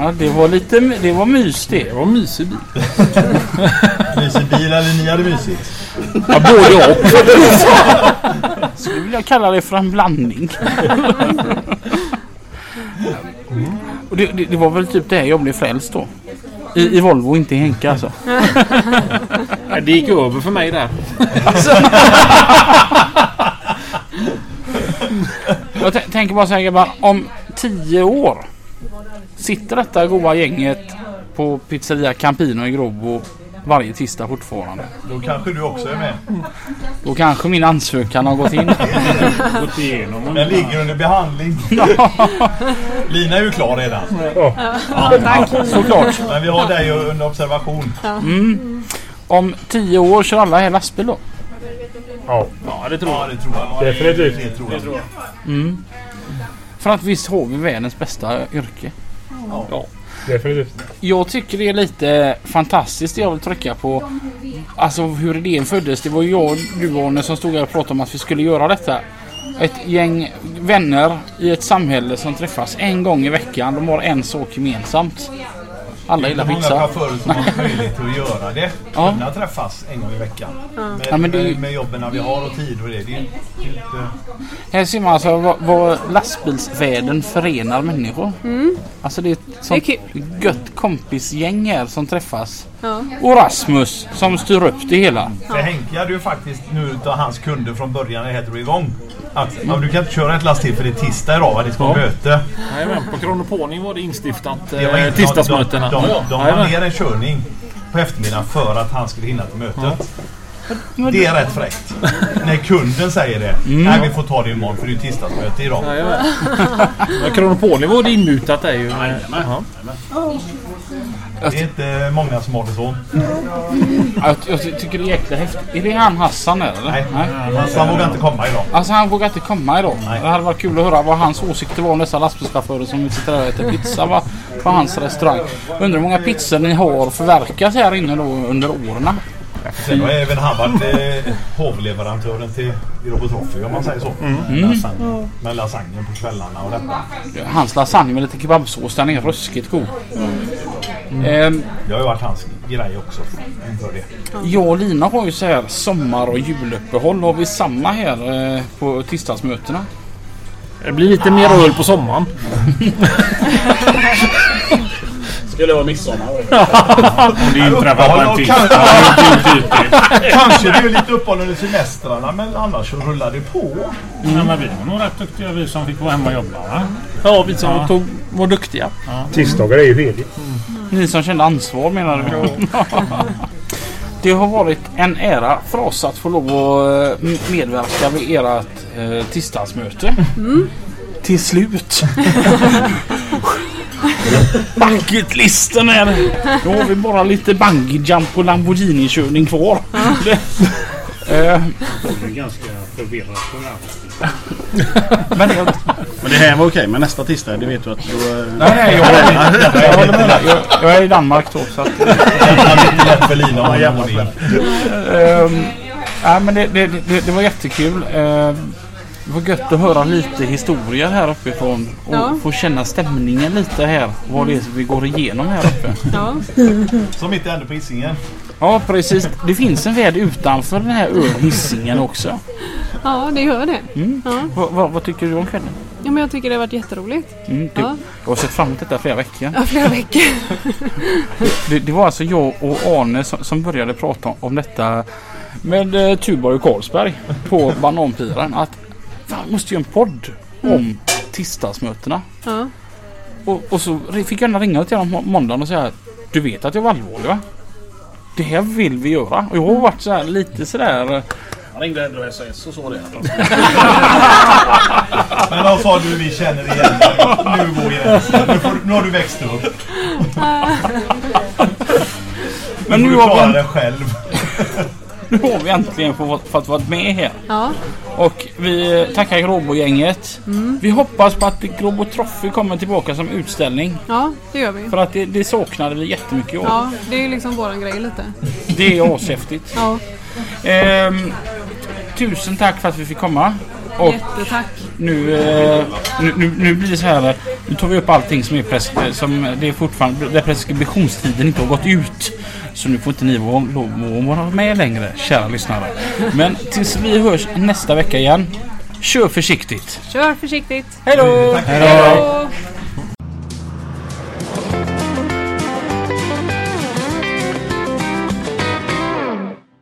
Speaker 2: Ja, det var lite det var mys det.
Speaker 6: Var mysig bil.
Speaker 5: Mysig bil eller ni hade mysigt?
Speaker 2: Ja, både och. Skulle vilja kalla det för en blandning. Och det, det, det var väl typ det jag blev frälst då. I, I Volvo, inte i Henke alltså.
Speaker 6: Ja, Det gick över för mig där.
Speaker 2: Jag t- tänker bara säga bara om tio år sitter detta goa gänget på pizzeria Campino i Gråbo varje tisdag fortfarande.
Speaker 5: Då kanske du också är med.
Speaker 2: Då kanske min ansökan har gått in.
Speaker 4: Gått igenom.
Speaker 5: Den ligger under behandling. Lina är ju klar redan.
Speaker 2: Såklart.
Speaker 5: Men vi har dig under observation.
Speaker 2: Om tio år kör alla här lastbil då.
Speaker 3: Ja,
Speaker 6: Ja, det tror jag.
Speaker 5: Ja, det tror jag.
Speaker 3: Definitivt.
Speaker 5: Det tror jag.
Speaker 2: Mm. För att visst har vi världens bästa yrke.
Speaker 3: Definitivt.
Speaker 2: Jag tycker det är lite fantastiskt det jag vill trycka på. Alltså hur idén föddes. Det var ju jag och du Arne som stod här och pratade om att vi skulle göra detta. Ett gäng vänner i ett samhälle som träffas en gång i veckan. De har en sak gemensamt. Alla
Speaker 5: Det är
Speaker 2: gillar
Speaker 5: inte många
Speaker 2: pizza.
Speaker 5: chaufförer som har möjlighet att göra det.
Speaker 2: Ja.
Speaker 5: Kunna träffas en gång i veckan. Med,
Speaker 2: Ja, men det är
Speaker 5: med, jobben vi har och tid och det. Det är, det är inte...
Speaker 2: Här ser man alltså vad, vad lastbilsvärlden förenar människor. Alltså det är ett sånt
Speaker 1: Det
Speaker 2: gött kompisgäng här som träffas.
Speaker 1: Ja.
Speaker 2: Och Rasmus som styr upp det hela.
Speaker 5: För Henke hade ju faktiskt nu utav hans kunder från början när det drog igång. Att ja, du kan inte köra ett last till för det är tisdag idag va? Det ska vara möte.
Speaker 6: Jajamän, på Kronoponi var det instiftat
Speaker 5: Det var
Speaker 6: eh,
Speaker 5: inte-
Speaker 6: tisdagsmötena.
Speaker 5: De, de, de, de
Speaker 6: Jajamän.
Speaker 5: ner en körning på eftermiddagen för att han skulle hinna till mötet. Det är rätt fräckt. När kunden säger det. Nej vi får ta det imorgon för det är tisdagsmöte idag.
Speaker 6: Jajamän. Men Kronoponi var det inmutat där ju. med- Ja.
Speaker 5: Det är inte många som har det så.
Speaker 2: Jag, jag tycker det är jäkla häftigt. Är det han Hassan eller?
Speaker 5: Nej, Alltså, han vågar inte komma idag.
Speaker 2: Alltså han vågar inte komma idag.
Speaker 5: Nej.
Speaker 2: Det hade varit kul att höra vad hans åsikter var om dessa lastbilschaufförer som sitter där och äter pizza va? på hans restaurang. Undrar hur många pizzor ni har förverkat här inne då under åren.
Speaker 5: Sen har även han varit eh, hovleverantören till Robotroffi om man säger så. Lasagne. Med lasagnen på kvällarna och detta.
Speaker 2: Hans lasagne med lite kebabsås den är ruskigt god. Ehm,
Speaker 5: Det har ju varit hans grej också inför det.
Speaker 2: jag och Lina har ju så här sommar och juluppehåll. Har vi samma här eh, på tisdagsmötena?
Speaker 6: Det blir lite mer öl på sommaren.
Speaker 7: Skulle vara midsommar.
Speaker 4: Om det inträffar på en tisdag.
Speaker 5: kanske, kanske det är lite uppehåll under semestrarna men annars så rullar det på.
Speaker 4: Nej, men vi var nog rätt duktiga vi som fick vara hemma och jobba va?
Speaker 6: Ja, vi som
Speaker 4: Ja.
Speaker 6: tog, var duktiga.
Speaker 3: Tisdagar är ju heligt.
Speaker 2: Ni som kände ansvar menar du? Det har varit en ära för oss att få lov att eh, medverka vid ert eh, tisdagsmöte. Till slut. Bucketlisten är... Då har vi bara lite bungee jump och Lamborghini-körning kvar. Eh,
Speaker 4: Det är ganska förvirrat program.
Speaker 2: Men jag,
Speaker 7: Men det här var okej. Men nästa tisdag, det vet du att då... eh,
Speaker 2: nej, nej, jag, jag, jag håller med. dig. Jag, jag är i Danmark då. Så att,
Speaker 5: Det är lite lätt för Lina att
Speaker 7: jävla
Speaker 5: hålla in.
Speaker 2: Ehm, ja, men det, det, det, det var jättekul. Ehm, det var gött att höra lite historier här uppifrån och
Speaker 1: Ja.
Speaker 2: få känna stämningen lite här. Vad det är vi går igenom här uppe.
Speaker 1: Ja.
Speaker 5: Som inte hände på Hisingen.
Speaker 2: Ja precis. Det finns en värld utanför den här ön Hisingen också.
Speaker 1: ja, det gör det.
Speaker 2: Mm.
Speaker 1: Ja.
Speaker 2: Vad, vad, vad tycker du om kvällen?
Speaker 1: ja, men jag tycker det har varit jätteroligt.
Speaker 2: Mm, du,
Speaker 1: Ja.
Speaker 2: Jag har sett fram emot detta flera veckor.
Speaker 1: Ja, flera veckor.
Speaker 2: Det, det var alltså jag och Arne som, som började prata om, detta med eh, Tuborg och Carlsberg på Bananpiren. Att fan, måste göra en podd om tisdagsmötena.
Speaker 1: Ja.
Speaker 2: Och, och så fick jag ringa till honom på måndagen och säga Du vet att jag var allvarlig va? Det här vill vi göra. Och jag har varit så här lite sådär...
Speaker 7: Han ringde ändå SAS och så det.
Speaker 5: Men vad sa du vi känner igen dig? Nu går gränsen. Nu, får- nu har du växt upp.
Speaker 2: Men
Speaker 5: nu
Speaker 2: nu
Speaker 5: får du
Speaker 2: har,
Speaker 5: klara
Speaker 2: vi,
Speaker 5: dig själv.
Speaker 2: nu har vi äntligen fått, fått vara med här.
Speaker 1: Ja.
Speaker 2: Och vi tackar Gråbo-gänget. Vi hoppas på att Gråbo Trophy kommer tillbaka som utställning.
Speaker 1: ja, det gör vi.
Speaker 2: För att det, det saknade vi jättemycket av.
Speaker 1: Ja, det är ju liksom våran grej lite.
Speaker 2: Det är ashäftigt.
Speaker 1: Ja,
Speaker 2: Ehm, tusen tack för att vi fick komma. Och
Speaker 1: jättetack.
Speaker 2: nu, eh, nu, nu, nu blir det så här. Nu tar vi upp allting som är, pres- som det är fortfarande där preskriptionstiden inte har gått ut. Så nu får inte ni vara, med längre, kära lyssnare. Men tills vi hörs nästa vecka igen. Kör försiktigt.
Speaker 1: Kör försiktigt.
Speaker 2: Hej då!
Speaker 5: Tack.
Speaker 1: Hej då!